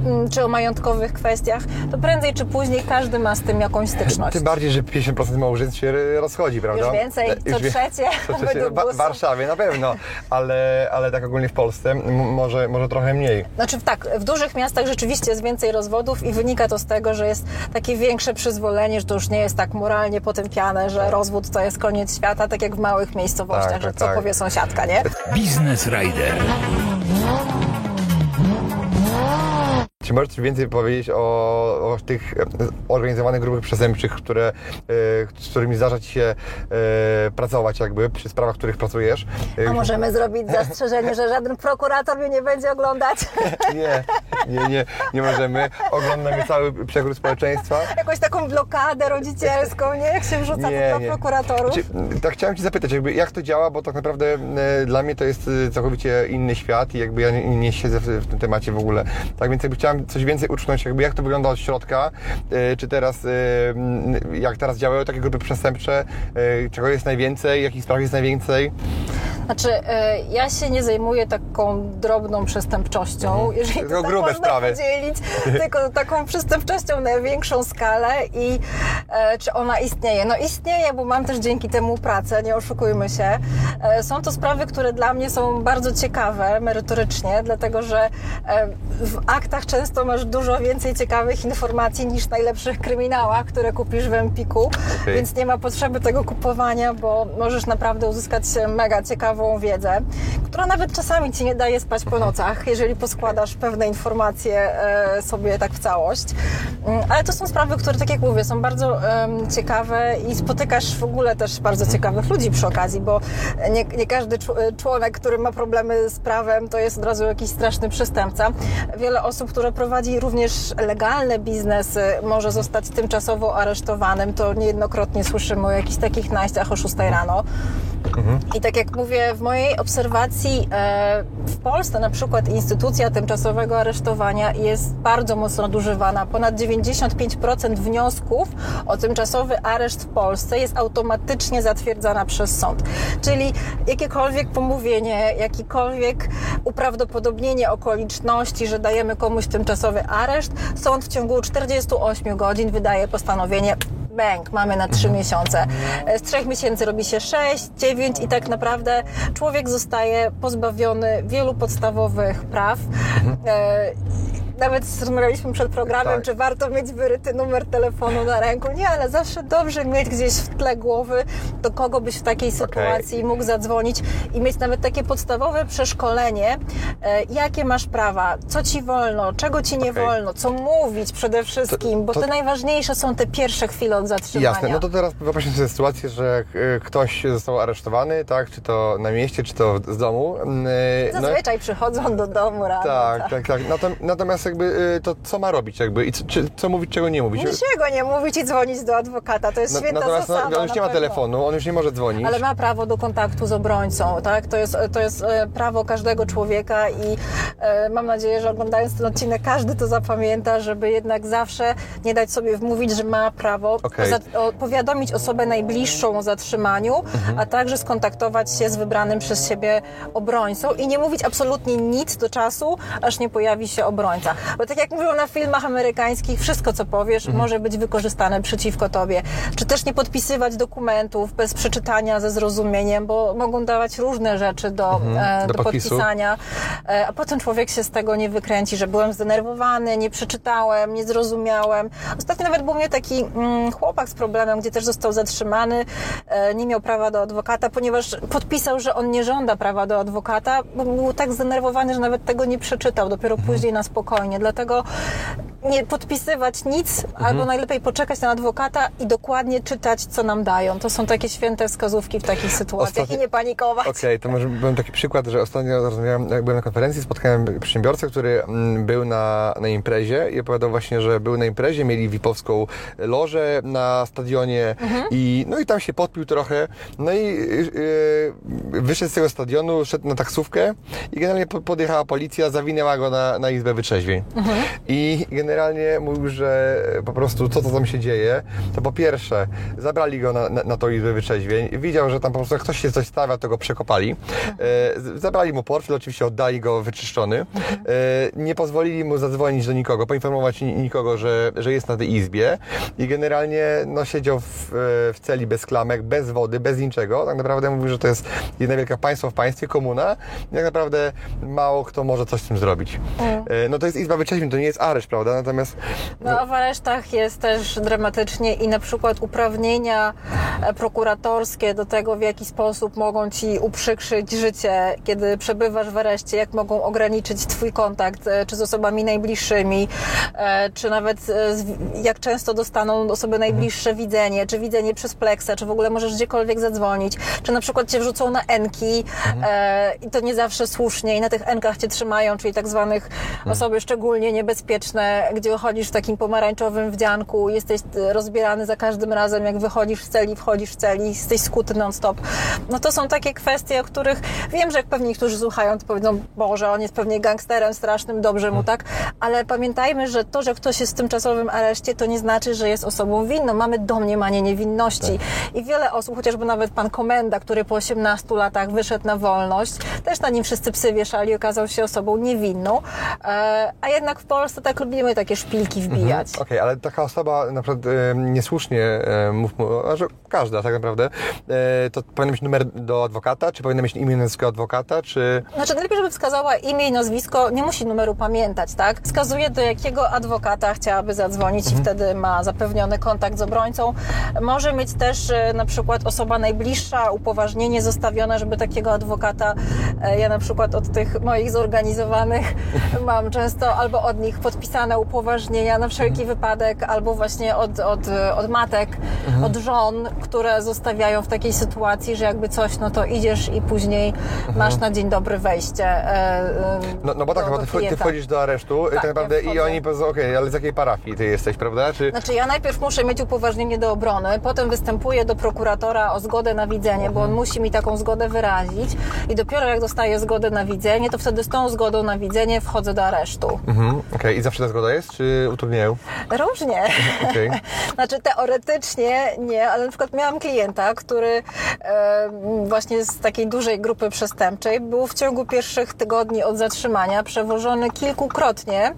Mm, czy o majątkowych kwestiach, to prędzej czy później każdy ma z tym jakąś styczność. Tym bardziej, że 50% małżeństw się rozchodzi, prawda? Już więcej, E, co wie- trzecie, Co trzecie w. Warszawie na pewno, ale, ale tak ogólnie w Polsce może, może trochę mniej. Znaczy tak, w dużych miastach rzeczywiście jest więcej rozwodów i wynika to z tego, że jest takie większe przyzwolenie, że to już nie jest tak moralnie potępiane, że rozwód to jest koniec świata, tak jak w małych miejscowościach, Tak, że tak, co tak. powie sąsiadka, nie? Biznes Rider. Czy możesz coś więcej powiedzieć o, o tych e, organizowanych grupach przestępczych, które, e, z którymi zdarza Ci się e, pracować jakby przy sprawach, w których pracujesz? A możemy zrobić zastrzeżenie, że żaden prokurator mnie nie będzie oglądać? Nie, nie, nie, nie możemy. Oglądamy cały przekrój społeczeństwa. Jakąś taką blokadę rodzicielską, nie? Jak się wrzuca Nie, do nie. prokuratorów. Znaczy, tak chciałem Ci zapytać, jakby jak to działa, bo tak naprawdę dla mnie to jest całkowicie inny świat i jakby ja nie, nie siedzę w, w tym temacie w ogóle. Tak więc jakby chciałem coś więcej uczknąć, jakby jak to wygląda od środka, e, czy teraz, e, m, jak teraz działają takie grupy przestępcze, czego jest najwięcej, jakich spraw jest najwięcej. Znaczy, ja się nie zajmuję taką drobną przestępczością, jeżeli to Tylko tak grube sprawy. podzielić, tylko taką przestępczością na większą skalę i e, czy ona istnieje? No istnieje, bo mam też dzięki temu pracę, nie oszukujmy się. E, są to sprawy, które dla mnie są bardzo ciekawe merytorycznie, dlatego że e, w aktach często masz dużo więcej ciekawych informacji niż w najlepszych kryminałach, które kupisz w Empiku, Okej. więc nie ma potrzeby tego kupowania, bo możesz naprawdę uzyskać mega ciekawą wiedzę, która nawet czasami ci nie daje spać po nocach, jeżeli poskładasz pewne informacje e, sobie tak w całość. Mm, Ale to są sprawy, które, tak jak mówię, są bardzo ciekawe i spotykasz w ogóle też bardzo ciekawych ludzi przy okazji, bo nie, nie każdy członek, który ma problemy z prawem, to jest od razu jakiś straszny przestępca. Wiele osób, które prowadzi również legalne biznesy, może zostać tymczasowo aresztowanym. To niejednokrotnie słyszymy o jakichś takich najściach o 6 rano. I tak jak mówię, w mojej obserwacji e, w Polsce na przykład instytucja tymczasowego aresztowania jest bardzo mocno nadużywana. Ponad 95% wniosków o tymczasowy areszt w Polsce jest automatycznie zatwierdzana przez sąd. Czyli jakiekolwiek pomówienie, jakikolwiek uprawdopodobnienie okoliczności, że dajemy komuś tymczasowy areszt, sąd w ciągu 48 godzin wydaje postanowienie Bęk, mamy na trzy miesiące. E, Z trzech miesięcy robi się sześć, dziewięć i tak naprawdę człowiek zostaje pozbawiony wielu podstawowych praw. E, Nawet rozmawialiśmy przed programem, Tak. czy warto mieć wyryty numer telefonu na ręku. Nie, ale zawsze dobrze mieć gdzieś w tle głowy, do kogo byś w takiej sytuacji mógł zadzwonić i mieć nawet takie podstawowe przeszkolenie, e, jakie masz prawa, co ci wolno, czego ci nie Okej. wolno, co mówić przede wszystkim, bo to- te najważniejsze są te pierwsze chwile od zatrzymania. Jasne, no to teraz wyobraźmy sobie sytuację, że e, ktoś został aresztowany, tak, czy to na mieście, czy to z domu. E, no- Zazwyczaj przychodzą do domu rano. Tak, tak, tak. Natom- Natomiast jakby y, to co ma robić jakby i co, co mówić, czego nie mówić? Niczego nie mówić i dzwonić do adwokata, to jest Na- święta Natomiast no, zasada. on już nie ma pewno. telefonu, on już nie może dzwonić. Ale ma prawo do kontaktu z obrońcą, tak? To jest, to jest e, prawo każdego człowieka i e, mam nadzieję, że oglądając ten odcinek każdy to zapamięta, żeby jednak zawsze nie dać sobie wmówić, że ma prawo Okej. za- o, powiadomić osobę najbliższą o zatrzymaniu, Mhm. a także skontaktować się z wybranym przez siebie obrońcą i nie mówić absolutnie nic do czasu, aż nie pojawi się obrońca. Bo tak jak mówią na filmach amerykańskich, wszystko co powiesz Mhm. może być wykorzystane przeciwko tobie. Czy też nie podpisywać dokumentów bez przeczytania ze zrozumieniem, bo mogą dawać różne rzeczy do, e, Mhm. do do, podpisu. podpisania, e, a potem człowiek się z tego nie wykręci, że byłem zdenerwowany, nie przeczytałem, nie zrozumiałem. Ostatnio nawet był mnie taki mm, chłopak z problemem, gdzie też został zatrzymany, e, nie miał prawa do adwokata, ponieważ podpisał, że on nie żąda prawa do adwokata, bo był tak zdenerwowany, że nawet tego nie przeczytał, dopiero Mhm. później na spokojnie. Dlatego nie podpisywać nic, Mhm. albo najlepiej poczekać na adwokata i dokładnie czytać, co nam dają. To są takie święte wskazówki w takich sytuacjach i nie panikować. Okej, to może byłem taki przykład, że ostatnio rozmawiałem, jak byłem na konferencji, spotkałem przedsiębiorcę, który mm, był na, na imprezie i opowiadał właśnie, że był na imprezie, mieli VIP-owską lożę na stadionie i no i tam się podpił trochę, no i yy, wyszedł z tego stadionu, szedł na taksówkę i generalnie po- podjechała policja, zawinęła go na, na izbę wytrzeźwień. I generalnie mówił, że po prostu co to tam się dzieje, to po pierwsze zabrali go na, na, na to izbę wyczeźwień, widział, że tam po prostu jak ktoś się coś stawia, to go przekopali. E, z- zabrali mu portfel, oczywiście oddali go wyczyszczony. E, nie pozwolili mu zadzwonić do nikogo, poinformować ni- nikogo, że, że jest na tej izbie i generalnie no, siedział w, e, w celi bez klamek, bez wody, bez niczego. Tak naprawdę mówił, że to jest jedna wielka państwo w państwie, komuna. I tak naprawdę mało kto może coś z tym zrobić. E, no to jest izba wyczeźwień, to nie jest areszt, prawda? Natomiast No a w aresztach jest też dramatycznie i na przykład uprawnienia prokuratorskie do tego, w jaki sposób mogą ci uprzykrzyć życie, kiedy przebywasz w areszcie, jak mogą ograniczyć twój kontakt, e, czy z osobami najbliższymi, e, czy nawet e, jak często dostaną osoby najbliższe widzenie, czy widzenie przez pleksa, czy w ogóle możesz gdziekolwiek zadzwonić, czy na przykład cię wrzucą na enki e, i to nie zawsze słusznie i na tych enkach cię trzymają, czyli tak zwanych osoby szczególnie niebezpieczne, gdzie chodzisz w takim pomarańczowym wdzianku, jesteś e, rozbierany za każdym razem, jak wychodzisz z celi, wchodzisz w celi, jesteś skuty non-stop. No to są takie kwestie, o których wiem, że jak pewnie niektórzy słuchają, to powiedzą, Boże, on jest pewnie gangsterem strasznym, dobrze mu, tak? Ale pamiętajmy, że to, że ktoś jest w tymczasowym areszcie, to nie znaczy, że jest osobą winną. Mamy domniemanie niewinności. I wiele osób, chociażby nawet pan komenda, który po 18 latach wyszedł na wolność, też na nim wszyscy psy wieszali, okazał się osobą niewinną. A jednak w Polsce tak lubimy takie szpilki wbijać. Okej, ale taka osoba na przykład e, niesłusznie, e, mów mu, a że każda tak naprawdę, e, to powinna mieć numer do adwokata, czy powinna mieć imię nazwisko adwokata, czy... Znaczy, najlepiej, żeby wskazała imię i nazwisko, nie musi numeru pamiętać, tak? Wskazuje, do jakiego adwokata chciałaby zadzwonić i wtedy ma zapewniony kontakt z obrońcą. Może mieć też e, na przykład osoba najbliższa, upoważnienie zostawione, żeby takiego adwokata, ja na przykład od tych moich zorganizowanych mam często albo od nich podpisane upoważnienia na wszelki wypadek, albo właśnie od, od, od matek, od żon, które zostawiają w takiej sytuacji, że jakby coś, no to idziesz i później masz na dzień dobry wejście. e, e, No, no bo tak, do- bo do ty, ty wchodzisz do aresztu Tak, i tak naprawdę ja i oni powiedzą, okej, ale z jakiej parafii ty jesteś, prawda? Czy... Znaczy ja najpierw muszę mieć upoważnienie do obrony, potem występuję do prokuratora o zgodę na widzenie, bo on musi mi taką zgodę wyrazić i dopiero jak dostaję zgodę na widzenie, to wtedy z tą zgodą na widzenie wchodzę do aresztu. Mhm, okej, i zawsze ta zgoda jest, czy utrudniają? Różnie. Okej. Znaczy teoretycznie nie, ale na przykład miałam klienta, który e, właśnie z takiej dużej grupy przestępczej był w ciągu pierwszych tygodni od zatrzymania przewożony kilkukrotnie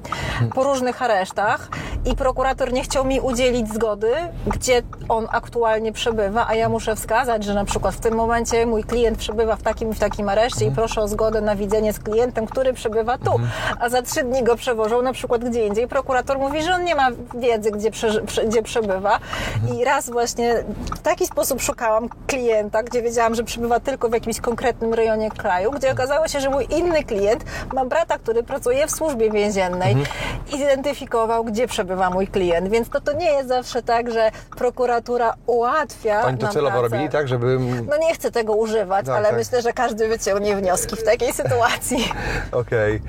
po różnych aresztach i prokurator nie chciał mi udzielić zgody, gdzie on aktualnie przebywa, a ja muszę wskazać, że na przykład w tym momencie mój klient przebywa w takim i w takim areszcie i proszę o zgodę na widzenie z klientem, który przebywa tu, a za trzy dni go przewożą na przykład gdzie indziej. Prokurator mówi, że on nie ma wiedzy, gdzie, prze, gdzie przebywa i raz właśnie w taki sposób szukałam klienta, gdzie wiedziałam, że przebywa tylko w jakimś konkretnym rejonie kraju, gdzie okazało się, że mój inny klient ma brata, który pracuje w służbie więziennej i zidentyfikował, gdzie przebywa mój klient, więc to, to nie jest zawsze tak, że prokuratura ułatwia Oni to celowo pracę. robili, tak, żeby... No nie chcę tego używać, Tak, ale tak. myślę, że każdy wyciągnie wnioski w takiej sytuacji. Okej. E,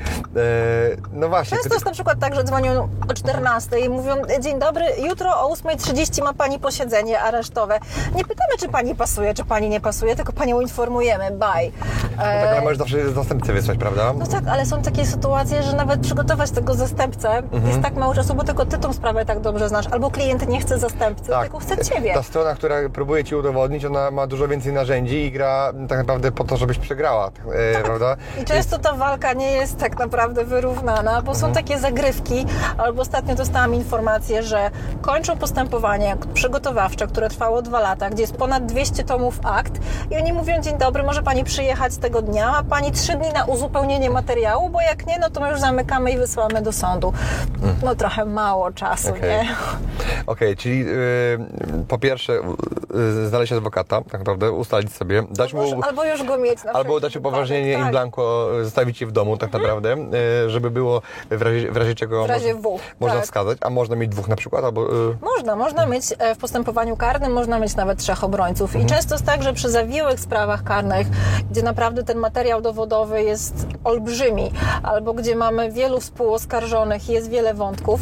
No właśnie. Często jest na przykład tak, że dzwonią o 14 i mówią, dzień dobry, jutro o 8.30 ma Pani posiedzenie aresztowe. Nie pytamy, czy Pani pasuje, czy Pani nie pasuje, tylko Panią informujemy, bye. No tak, ale E, możesz zawsze zastępcę wysłać, prawda? no tak, ale są takie sytuacje, że nawet przygotować tego zastępcę Mhm. jest tak mało czasu, bo tylko Ty tą sprawę tak dobrze znasz. Albo klient nie chce zastępcy, tylko chce Ciebie. Ta strona, która próbuje ci udowodnić, ona ma dużo więcej narzędzi i gra tak naprawdę po to, żebyś przegrała, e, prawda? I często ta walka nie jest tak naprawdę wyrównana, bo są takie zagrywki, albo ostatnio dostałam informację, że kończą postępowanie przygotowawcze, które trwało dwa lata, gdzie jest ponad 200 tomów akt i oni mówią, dzień dobry, może Pani przyjechać tego dnia, ma Pani trzy dni na uzupełnienie materiału, bo jak nie, no to my już zamykamy i wysyłamy do sądu. No trochę mało czasu, Okej. nie? Okej, czyli y, po pierwsze y, znaleźć adwokata, tak naprawdę, ustalić sobie, dać mu... Albo, albo już go mieć na Albo dać wypadek, upoważnienie tak. in blanco, y, zostawić je w domu tak naprawdę, y, żeby było w razie, w razie czego W razie można, W, można tak. wskazać, a można mieć dwóch na przykład, albo... y, Można, można mieć e, w postępowaniu karnym, można mieć nawet trzech obrońców. Mhm. I często jest tak, że przy zawiłych sprawach karnych, gdzie naprawdę ten materiał dowodowy jest olbrzymi, albo gdzie mamy wielu współoskarżonych i jest wiele wątków,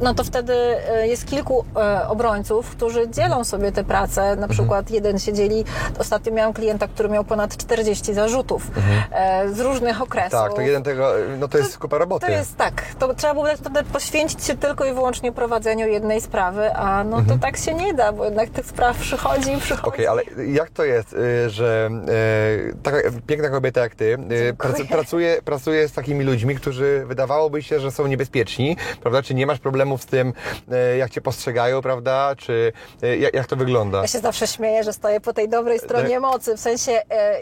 no to wtedy e, jest kilku e, obrońców, którzy dzielą sobie te prace. Mhm. Na przykład jeden się dzieli, ostatnio miałam klienta, który miał ponad 40 zarzutów e, z różnych okresów. Tak, to jeden tego, no to jest kupa roboty. To jest tak. To trzeba było wtedy poświęcić się tylko i wyłącznie prowadzeniu jednej sprawy, a no to tak się nie da, bo jednak tych spraw przychodzi i przychodzi. Okej, ale jak to jest, y, że y, taka piękna kobieta jak ty y, prac, pracuje, pracuje z takimi ludźmi, którzy wydawałoby się, że są niebezpieczni, prawda? Czy nie masz problemów z tym, jak cię postrzegają, prawda? Czy jak, to wygląda? Ja się zawsze śmieję, że stoję po tej dobrej stronie Tak. mocy. W sensie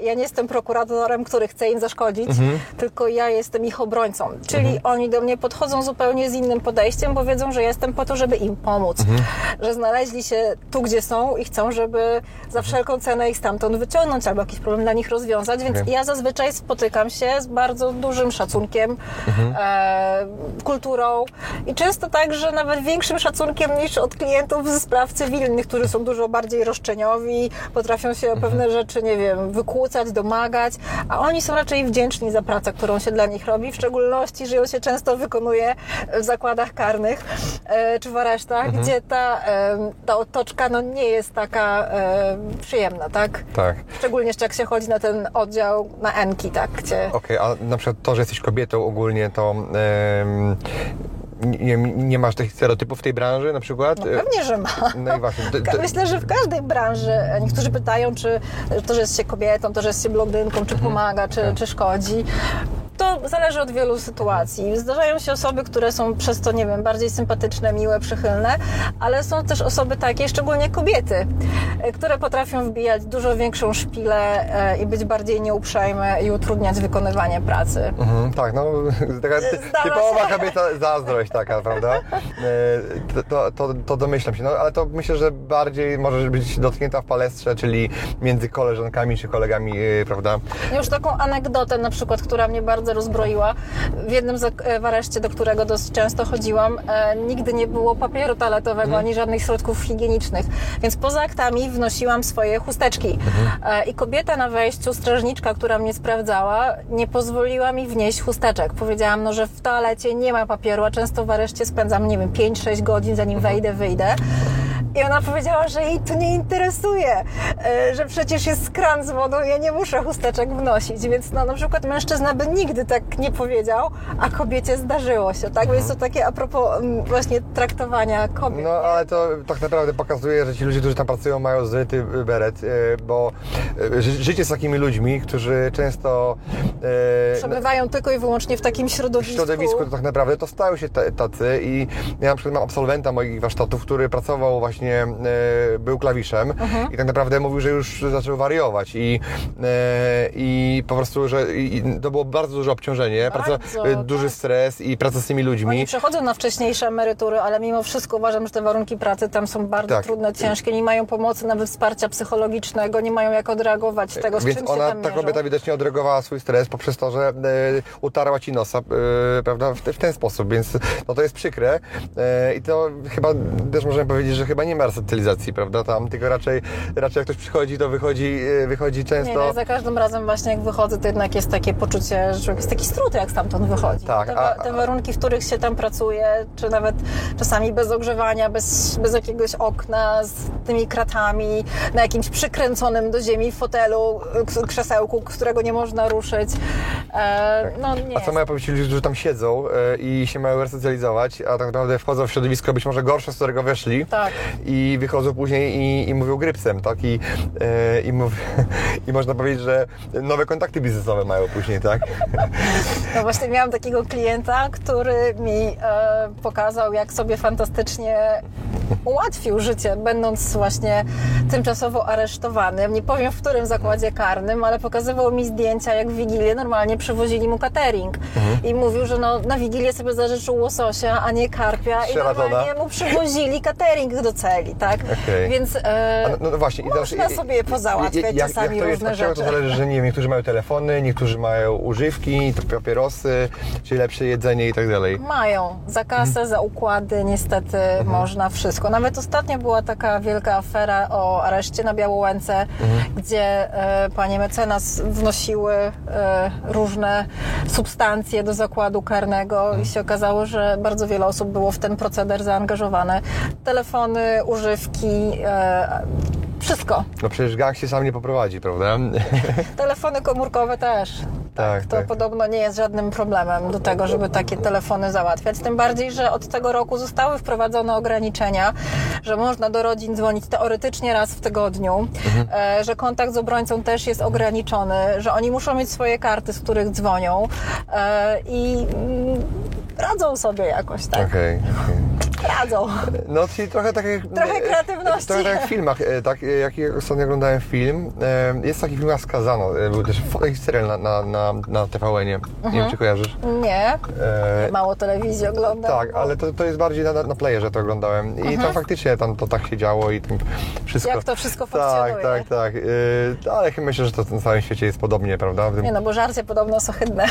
ja nie jestem prokuratorem, który chce im zaszkodzić, Mhm. tylko ja jestem ich obrońcą. Czyli oni do mnie podchodzą zupełnie z innym podejściem, bo wiedzą, że jestem po to, żeby im pomóc. Mhm. Że znaleźli się tu, gdzie są i chcą, żeby za wszelką cenę ich stamtąd wyciągnąć albo jakiś problem dla nich rozwiązać. Więc Okej. ja zazwyczaj spotykam się z bardzo dużym szacunkiem, Mhm. e, kulturą i często tak, że nawet większym szacunkiem niż od klientów ze spraw cywilnych, którzy są dużo bardziej roszczeniowi, potrafią się o pewne rzeczy, nie wiem, wykłócać, domagać, a oni są raczej wdzięczni za pracę, którą się dla nich robi, w szczególności, że ją się często wykonuje w zakładach karnych e, czy w aresztach, gdzie ta, e, ta otoczka no, nie jest taka e, przyjemna, tak? Tak. Szczególnie jeszcze jak się chodzi na ten oddział na Enki, tak, gdzie... Okej, a na przykład to, że jesteś kobietą ogólnie, to em, nie, nie masz tych stereotypów w tej branży na przykład? No pewnie, że ma. No i właśnie. Myślę, że w każdej branży e, niektórzy pytają, czy to, że jest się kobietą, to, że jest się blondynką, Mhm. czy pomaga, czy, Tak. czy szkodzi. To zależy od wielu sytuacji. Zdarzają się osoby, które są przez to, nie wiem, bardziej sympatyczne, miłe, przychylne, ale są też osoby takie, szczególnie kobiety, e, które potrafią wbijać dużo większą szpilę e, i być bardziej nieuprzejme i utrudniać wykonywanie pracy. Mhm, tak, no taka ty, typowa kobieta zazdrość taka, prawda? E, To, to, to domyślam się, no ale to myślę, że bardziej może być dotknięta w palestrze, czyli między koleżankami czy kolegami, e, prawda? Już taką anegdotę na przykład, która mnie bardzo rozbroiła. W jednym zak- e, areszcie, do którego dosyć często chodziłam, nigdy nie było papieru toaletowego ani żadnych środków higienicznych. Więc poza aktami wnosiłam swoje chusteczki. E, I kobieta na wejściu, strażniczka, która mnie sprawdzała, nie pozwoliła mi wnieść chusteczek. Powiedziałam, no, że w toalecie nie ma papieru, a często w areszcie spędzam, nie wiem, 5-6 godzin, zanim wejdę, wyjdę. I ona powiedziała, że jej to nie interesuje, e, że przecież jest kran z wodą, ja nie muszę chusteczek wnosić. Więc no, na przykład mężczyzna by nigdy tak nie powiedział, a kobiecie zdarzyło się, tak? Więc to takie a propos mm, właśnie traktowania kobiet. No ale to tak naprawdę pokazuje, że ci ludzie, którzy tam pracują mają zryty beret, e, bo e, ży- życie z takimi ludźmi, którzy często Przebywają tylko i wyłącznie w takim w środowisku. środowisku to tak naprawdę to stają się ta- tacy i ja na przykład mam absolwenta moich warsztatów, który pracował właśnie, e, był klawiszem Mhm. i tak naprawdę mówił, że już zaczął wariować i, e, i po prostu, że i, to było bardzo duże obciążenie, praca, Bardzo, e, duży tak. stres i praca z tymi ludźmi. Oni przechodzą na wcześniejsze emerytury, ale mimo wszystko uważam, że te warunki pracy tam są bardzo Tak. trudne, ciężkie, nie mają pomocy, nawet wsparcia psychologicznego, nie mają jak odreagować z tego, z Więc czym się ona, tam ta mierzą. kobieta widocznie odreagowała swój stres poprzez to, że utarła ci nosa, prawda, w, te- w ten sposób, więc no to jest przykre i to chyba też możemy powiedzieć, że chyba nie ma resocjalizacji, prawda, tam, tylko raczej, raczej jak ktoś przychodzi, to wychodzi, e, wychodzi Nie, często... nie, za każdym razem właśnie jak wychodzę, to jednak jest takie poczucie, że jest taki strut, jak stamtąd wychodzi. Tak, te, a- te warunki, w których się tam pracuje, czy nawet czasami bez ogrzewania, bez, bez jakiegoś okna, z tymi kratami, na jakimś przykręconym do ziemi fotelu, krzesełku, którego nie można ruszyć. E, no nie A co mają powiedzieć ludzie, którzy tam siedzą e, i się mają resocjalizować, a tak naprawdę wchodzą w środowisko być może gorsze, z którego weszli Tak. i wychodzą później i, i mówią grypsem, tak? I, e, i, mów, I można powiedzieć, że nowe kontakty biznesowe mają później, tak? No właśnie miałam takiego klienta, który mi pokazał, jak sobie fantastycznie ułatwił życie, będąc właśnie tymczasowo aresztowanym. Nie powiem w którym zakładzie karnym, ale pokazywał mi zdjęcia, jak w Wigilię normalnie przywozili mu catering. I mówił, że no, na Wigilię sobie zażyczył łososia, a nie karpia. I normalnie mu przywozili catering do celi, tak? Okej. Więc e, A No, no właśnie. i teraz- można i- sobie pozałatwiać jak, czasami jak to jest, różne rzeczy. to zależy, że nie wiem, niektórzy mają telefony, niektórzy mają używki, papierosy, czy lepsze jedzenie i tak dalej. Mają. Za kasę, za układy, niestety można wszystko. Nawet ostatnio była taka wielka afera o areszcie na Białołęce, gdzie e, panie mecenas wnosiły e, różne substancje do zakładu karnego i się okazało, że bardzo wiele osób było w ten proceder zaangażowane. Telefony, używki, e, Wszystko. No przecież gang się sam nie poprowadzi, prawda? Telefony komórkowe też. Tak, To tak. podobno nie jest żadnym problemem do tego, żeby takie telefony załatwiać. Tym bardziej, że od tego roku zostały wprowadzone ograniczenia, że można do rodzin dzwonić teoretycznie raz w tygodniu, Mhm. e, że kontakt z obrońcą też jest ograniczony, że oni muszą mieć swoje karty, z których dzwonią e, i mm, radzą sobie jakoś, tak? Okej. okej. Radzą. No, czyli trochę tak jak... Trochę kreatywności. Trochę tak jak w filmach, e, tak e, jak ja ostatnio oglądałem film, e, jest taki film Skazano, e, był też taki serial na, na, na, na TVN-ie, nie wiem czy kojarzysz. Nie, E, mało telewizji oglądam. tak, ale to, to jest bardziej na, na playerze to oglądałem i tam faktycznie tam to tak się działo i tam wszystko... Jak to wszystko Tak, funkcjonuje. tak, tak. E, ale chyba myślę, że to na całym świecie jest podobnie, prawda? Tym- Nie no, bo żarcie podobno są ohydne.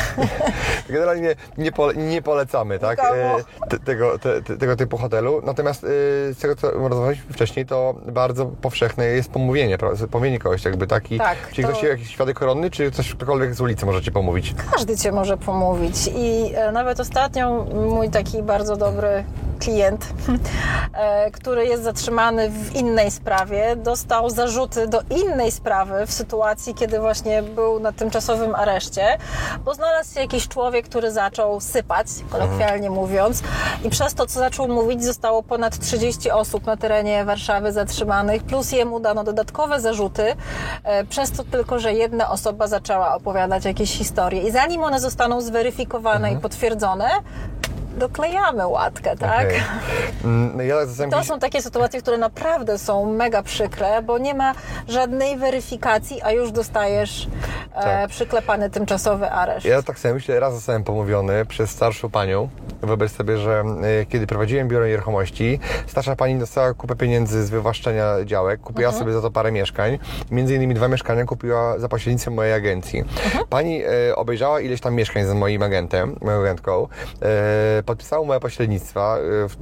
Generalnie nie, pole, nie polecamy tak, e, te, tego, te, te, tego typu hotelu. Natomiast e, z tego, co rozmawialiśmy wcześniej, to bardzo powszechne jest pomówienie, pomówienie kogoś jakby taki. Tak, Czyli to- ktoś jakiś świadek koronny, czy coś ktokolwiek z ulicy możecie pomówić? Każdy cię może pomówić. I e, nawet ostatnio mój taki bardzo dobry klient, który jest zatrzymany w innej sprawie, dostał zarzuty do innej sprawy w sytuacji, kiedy właśnie był na tymczasowym areszcie, bo znalazł się jakiś człowiek, który zaczął sypać, kolokwialnie mówiąc, i przez to, co zaczął mówić, zostało ponad 30 osób na terenie Warszawy zatrzymanych, plus jemu dano dodatkowe zarzuty, e, przez to tylko, że jedna osoba zaczęła opowiadać jakieś historie. I zanim one zostaną zweryfikowane i potwierdzone, doklejamy łatkę, tak? Okej. Mm, Ja To są takie sytuacje, które naprawdę są mega przykre, bo nie ma żadnej weryfikacji, a już dostajesz e, Tak. przyklepany tymczasowy areszt. Ja tak sobie myślę, raz zostałem pomówiony przez starszą panią. Wyobraź sobie, że e, kiedy prowadziłem biuro nieruchomości, starsza pani dostała kupę pieniędzy z wywłaszczenia działek, kupiła sobie za to parę mieszkań. Między innymi dwa mieszkania kupiła za pośrednictwem mojej agencji. Pani e, obejrzała ileś tam mieszkań z moim agentem, moją agentką, e, podpisała umowę pośrednictwa, w-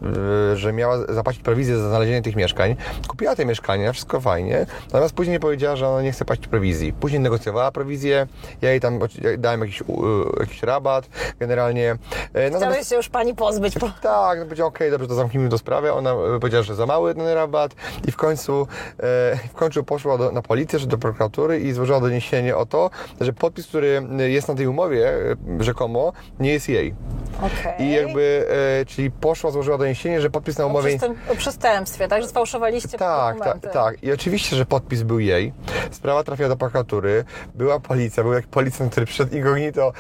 e, że miała zapłacić prowizję za znalezienie tych mieszkań. Kupiła te mieszkania, wszystko fajnie, natomiast później powiedziała, że ona nie chce płacić prowizji. Później negocjowała prowizję, ja jej tam dałem jakiś, jakiś rabat generalnie. E, natomiast- Chciałeś się już pani pozbyć. Po... tak, no powiedział, okej, dobrze, to zamknijmy tę sprawę. Ona powiedziała, że za mały ten rabat i w końcu, w końcu poszła do, na policję czy do prokuratury i złożyła doniesienie o to, że podpis, który jest na tej umowie rzekomo, nie jest jej. Okej. I jakby, e, czyli poszła, złożyła doniesienie, że podpis na O, umowie... o przestępstwie, tak? Że sfałszowaliście Tak, dokumenty. tak, tak. I oczywiście, że podpis był jej. Sprawa trafiła do prokuratury. Była policja, był jak policjant, który przyszedł incognito,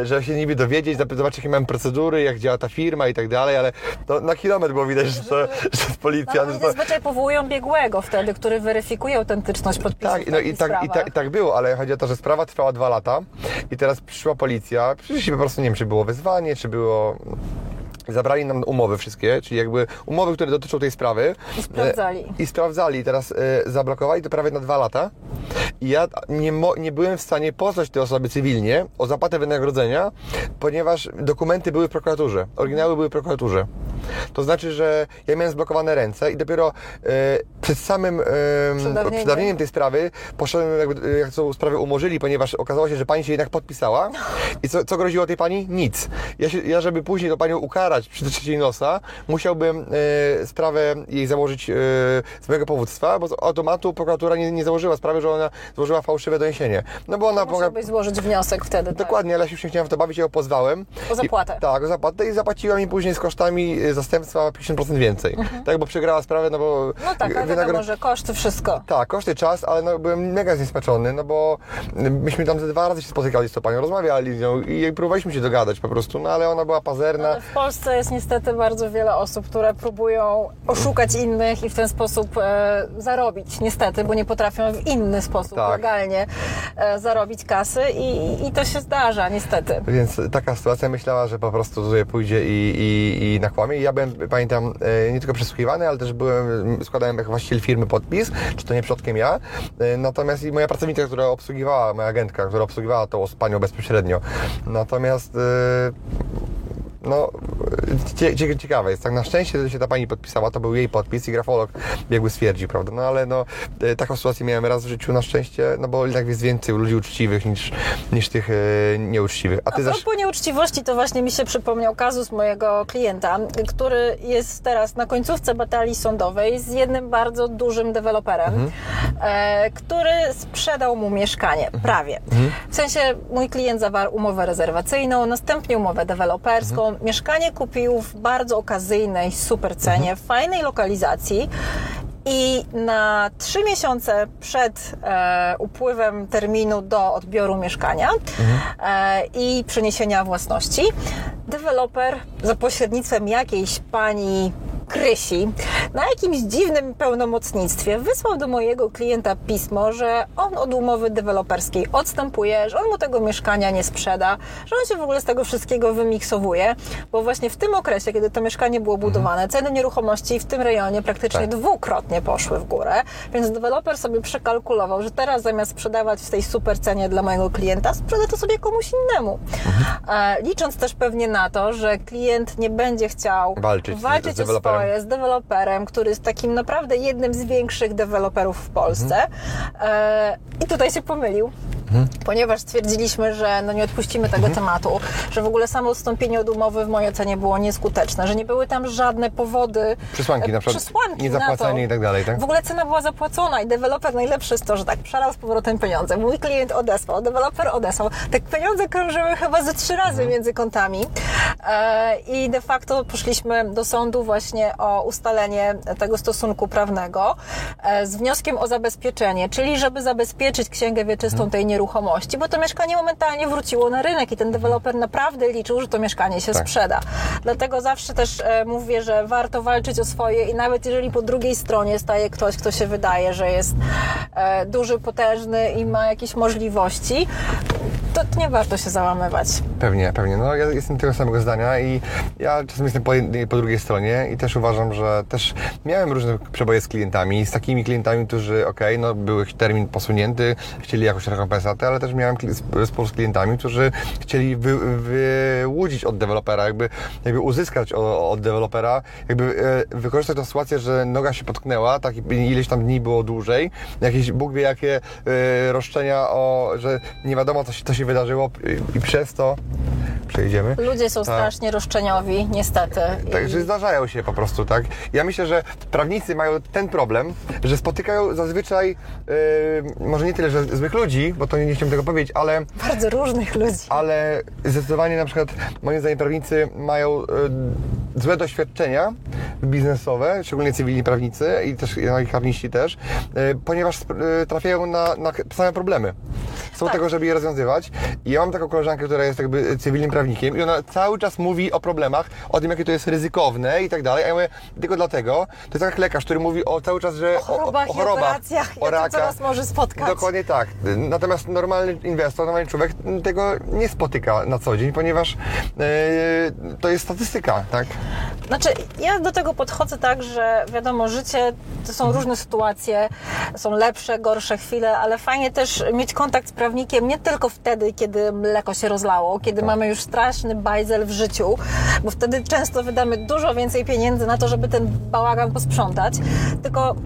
e, że się niby dowiedzieć, zobaczyć jakie mamy procedury, jak działa ta firma i tak dalej, ale to na kilometr było widać, że to, że to No, policjant. oni że to, zazwyczaj powołują biegłego wtedy, który weryfikuje autentyczność podpisów tak, no i tak, i, tak, i tak było, ale chodzi o to, że sprawa trwała dwa lata i teraz przyszła policja, przyszli po prostu, nie wiem, czy było wezwanie, czy było... Zabrali nam umowy wszystkie, czyli jakby umowy, które dotyczą tej sprawy. I sprawdzali. E, I sprawdzali. Teraz e, zablokowali to prawie na dwa lata. I ja nie, mo- nie byłem w stanie pozwać tej osoby cywilnie o zapłatę wynagrodzenia, ponieważ dokumenty były w prokuraturze. Oryginały były w prokuraturze. To znaczy, że ja miałem zblokowane ręce i dopiero e, przed samym e, Przedawnieniem. tej sprawy poszedłem, jakby, jak tą sprawę umorzyli, ponieważ okazało się, że pani się jednak podpisała. I co, co groziło tej pani? Nic. Ja, się, ja żeby później to panią ukarać przy trzeciej nosa, musiałbym e, sprawę jej założyć e, z mojego powództwa, bo z automatu prokuratura nie, nie założyła sprawy, że ona złożyła fałszywe doniesienie. No bo ona. Musiałbyś złożyć wniosek wtedy. Tak. Dokładnie, ale ja się już nie chciałem w to bawić, ja ją pozwałem. O zapłatę. I, tak, o zapłatę i zapłaciła mi później z kosztami y, zastępstwa 50% więcej. Tak, bo przegrała sprawę, no bo... Mhm. No tak, ale wynagro- wiadomo, że koszty, wszystko. tak, koszty, czas, ale no, byłem mega zniesmaczony, no bo myśmy tam ze dwa razy się spotykali z tą panią, rozmawiali z nią i próbowaliśmy się dogadać po prostu, no ale ona była pazerna. Ale w Polsce jest niestety bardzo wiele osób, które próbują oszukać innych i w ten sposób e, zarobić, niestety, bo nie potrafią w inny sposób Tak. legalnie e, zarobić kasy i, i to się zdarza, niestety. Więc taka sytuacja myślała, że po prostu tutaj pójdzie i, i, i nakłamie. Ja byłem, pamiętam, e, nie tylko przesłuchiwany, ale też byłem, składałem jako właściciel firmy podpis, czy to nie przypadkiem ja. E, Natomiast i moja pracownica, która obsługiwała, moja agentka, która obsługiwała tą panią bezpośrednio. Natomiast e, no, cie, cie, ciekawe jest, tak na szczęście że się ta pani podpisała, to był jej podpis i grafolog biegły stwierdził, prawda, no ale no, e, taką sytuację miałem raz w życiu na szczęście, no bo jednak jest więcej ludzi uczciwych niż, niż tych e, nieuczciwych. A ty zaś... propos nieuczciwości, to właśnie mi się przypomniał kazus mojego klienta, który jest teraz na końcówce batalii sądowej z jednym bardzo dużym deweloperem, e, który sprzedał mu mieszkanie, prawie. W sensie mój klient zawarł umowę rezerwacyjną, następnie umowę deweloperską. Mieszkanie kupił w bardzo okazyjnej, super cenie, w fajnej lokalizacji. I na trzy miesiące przed e, upływem terminu do odbioru mieszkania e, i przeniesienia własności, deweloper za pośrednictwem jakiejś pani Krysi na jakimś dziwnym pełnomocnictwie wysłał do mojego klienta pismo, że on od umowy deweloperskiej odstępuje, że on mu tego mieszkania nie sprzeda, że on się w ogóle z tego wszystkiego wymiksowuje, bo właśnie w tym okresie, kiedy to mieszkanie było budowane, ceny nieruchomości w tym rejonie praktycznie Tak. dwukrotnie poszły w górę, więc deweloper sobie przekalkulował, że teraz zamiast sprzedawać w tej super cenie dla mojego klienta, sprzeda to sobie komuś innemu. E, licząc też pewnie na to, że klient nie będzie chciał Walczyć z- walczyć z deweloperem. Z deweloperem, który jest takim naprawdę jednym z większych deweloperów w Polsce. E, I tutaj się pomylił. Ponieważ stwierdziliśmy, że no nie odpuścimy tego tematu, że w ogóle samo odstąpienie od umowy w mojej ocenie było nieskuteczne, że nie były tam żadne powody, Przesłanki, e, na przykład przesłanki niezapłacenie i tak dalej, tak? W ogóle cena była zapłacona i deweloper najlepszy jest to, że tak przelał z powrotem pieniądze. Mój klient odesłał, deweloper odesłał. Te pieniądze krążyły chyba ze trzy razy między kontami e, i de facto poszliśmy do sądu właśnie o ustalenie tego stosunku prawnego e, z wnioskiem o zabezpieczenie, czyli żeby zabezpieczyć księgę wieczystą tej nieruchomości, bo to mieszkanie momentalnie wróciło na rynek i ten deweloper naprawdę liczył, że to mieszkanie się Tak. sprzeda. Dlatego zawsze też e, mówię, że warto walczyć o swoje i nawet jeżeli po drugiej stronie staje ktoś, kto się wydaje, że jest e, duży, potężny i ma jakieś możliwości, to, nie warto się załamywać. Pewnie, pewnie. No ja jestem tego samego zdania i ja czasem jestem po, po drugiej stronie i też uważam, że też miałem różne przeboje z klientami, z takimi klientami, którzy okej, no był termin posunięty, chcieli jakąś rekompensatę, ale też miałem spór z klientami, którzy chcieli wy, wyłudzić od dewelopera, jakby, jakby uzyskać od dewelopera, jakby e, wykorzystać tę sytuację, że noga się potknęła, tak ileś tam dni było dłużej, jakieś Bóg wie jakie e, roszczenia o, że nie wiadomo co się, co się wydarzyło i przez to przejdziemy. Ludzie są Tak. strasznie roszczeniowi, niestety. Także zdarzają się po prostu, tak? Ja myślę, że prawnicy mają ten problem, że spotykają zazwyczaj, yy, może nie tyle, że złych ludzi, bo to nie chciałem tego powiedzieć, ale, bardzo różnych ludzi. ale zdecydowanie na przykład, moim zdaniem prawnicy mają yy, złe doświadczenia biznesowe, szczególnie cywilni prawnicy i też no, i karniści też, yy, ponieważ yy, trafiają na, na same problemy. Są Tak. tego, żeby je rozwiązywać. I ja mam taką koleżankę, która jest jakby cywilnym prawnikiem i ona cały czas mówi o problemach, o tym, jakie to jest ryzykowne i tak dalej. A ja mówię, tylko dlatego, to jest tak jak lekarz, który mówi o cały czas, że O chorobach i operacjach i o tym, co nas może spotkać. Dokładnie tak. Natomiast normalny inwestor, normalny człowiek tego nie spotyka na co dzień, ponieważ e, to jest statystyka, tak? Znaczy, ja do tego podchodzę tak, że wiadomo, życie to są różne sytuacje, są lepsze, gorsze chwile, ale fajnie też mieć kontakt z nie tylko wtedy, kiedy mleko się rozlało, kiedy mamy już straszny bajzel w życiu, bo wtedy często wydamy dużo więcej pieniędzy na to, żeby ten bałagan posprzątać, tylko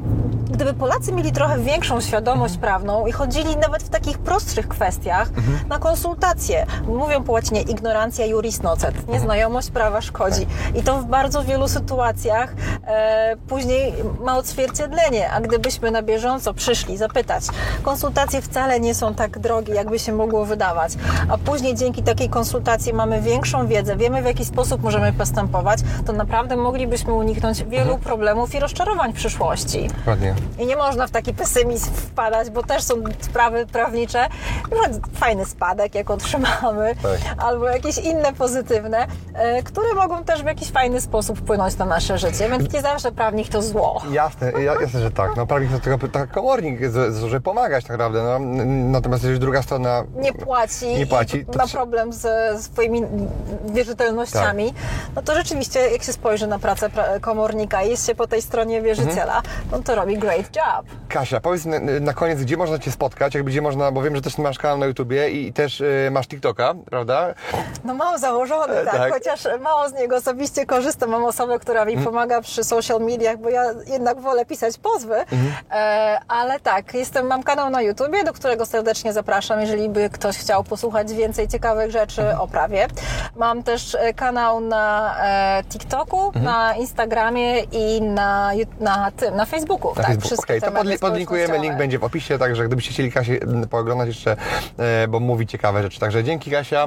gdyby Polacy mieli trochę większą świadomość prawną i chodzili nawet w takich prostszych kwestiach na konsultacje. Mówią po łacinie ignorancja juris nocet. Nieznajomość prawa szkodzi. I to w bardzo wielu sytuacjach e, później ma odzwierciedlenie. A gdybyśmy na bieżąco przyszli zapytać, konsultacje wcale nie są tak drogie, jakby się mogło wydawać. A później dzięki takiej konsultacji mamy większą wiedzę, wiemy w jaki sposób możemy postępować, to naprawdę moglibyśmy uniknąć wielu problemów i rozczarowań w przyszłości. Dokładnie. I nie można w taki pesymizm wpadać, bo też są sprawy prawnicze. Przykład Fajny spadek, jak otrzymamy, Tak. albo jakieś inne pozytywne, e, które mogą też w jakiś fajny sposób wpłynąć na nasze życie. Więc nie zawsze prawnik to zło. Jasne, ja- jasne, że tak. No prawnik to tylko tak komornik, żeby pomagać tak naprawdę. No. Natomiast jeżeli druga strona Nie płaci, Nie płaci, to ma problem ze swoimi wierzytelnościami, Tak. no to rzeczywiście, jak się spojrzy na pracę pra- komornika i jest się po tej stronie wierzyciela, Mhm. no to robi great job. Kasia, powiedz na, na koniec, gdzie można Cię spotkać, jakby gdzie można, bo wiem, że też masz kanał na YouTubie i też y, masz TikToka, prawda? No mam założony, E, tak, tak. chociaż mało z niego osobiście korzystam. Mam osobę, która mi pomaga przy social mediach, bo ja jednak wolę pisać pozwy. E, ale tak, jestem, mam kanał na YouTubie, do którego serdecznie zapraszam, jeżeli by ktoś chciał posłuchać więcej ciekawych rzeczy o prawie. Mam też e, kanał na e, TikToku, na Instagramie i na, na tym, na Facebooku. Na tak. Facebooku. te to podli- podlinkujemy, link będzie w opisie, także gdybyście chcieli Kasię m, pooglądać jeszcze, e, bo mówi ciekawe rzeczy. Także dzięki Kasia.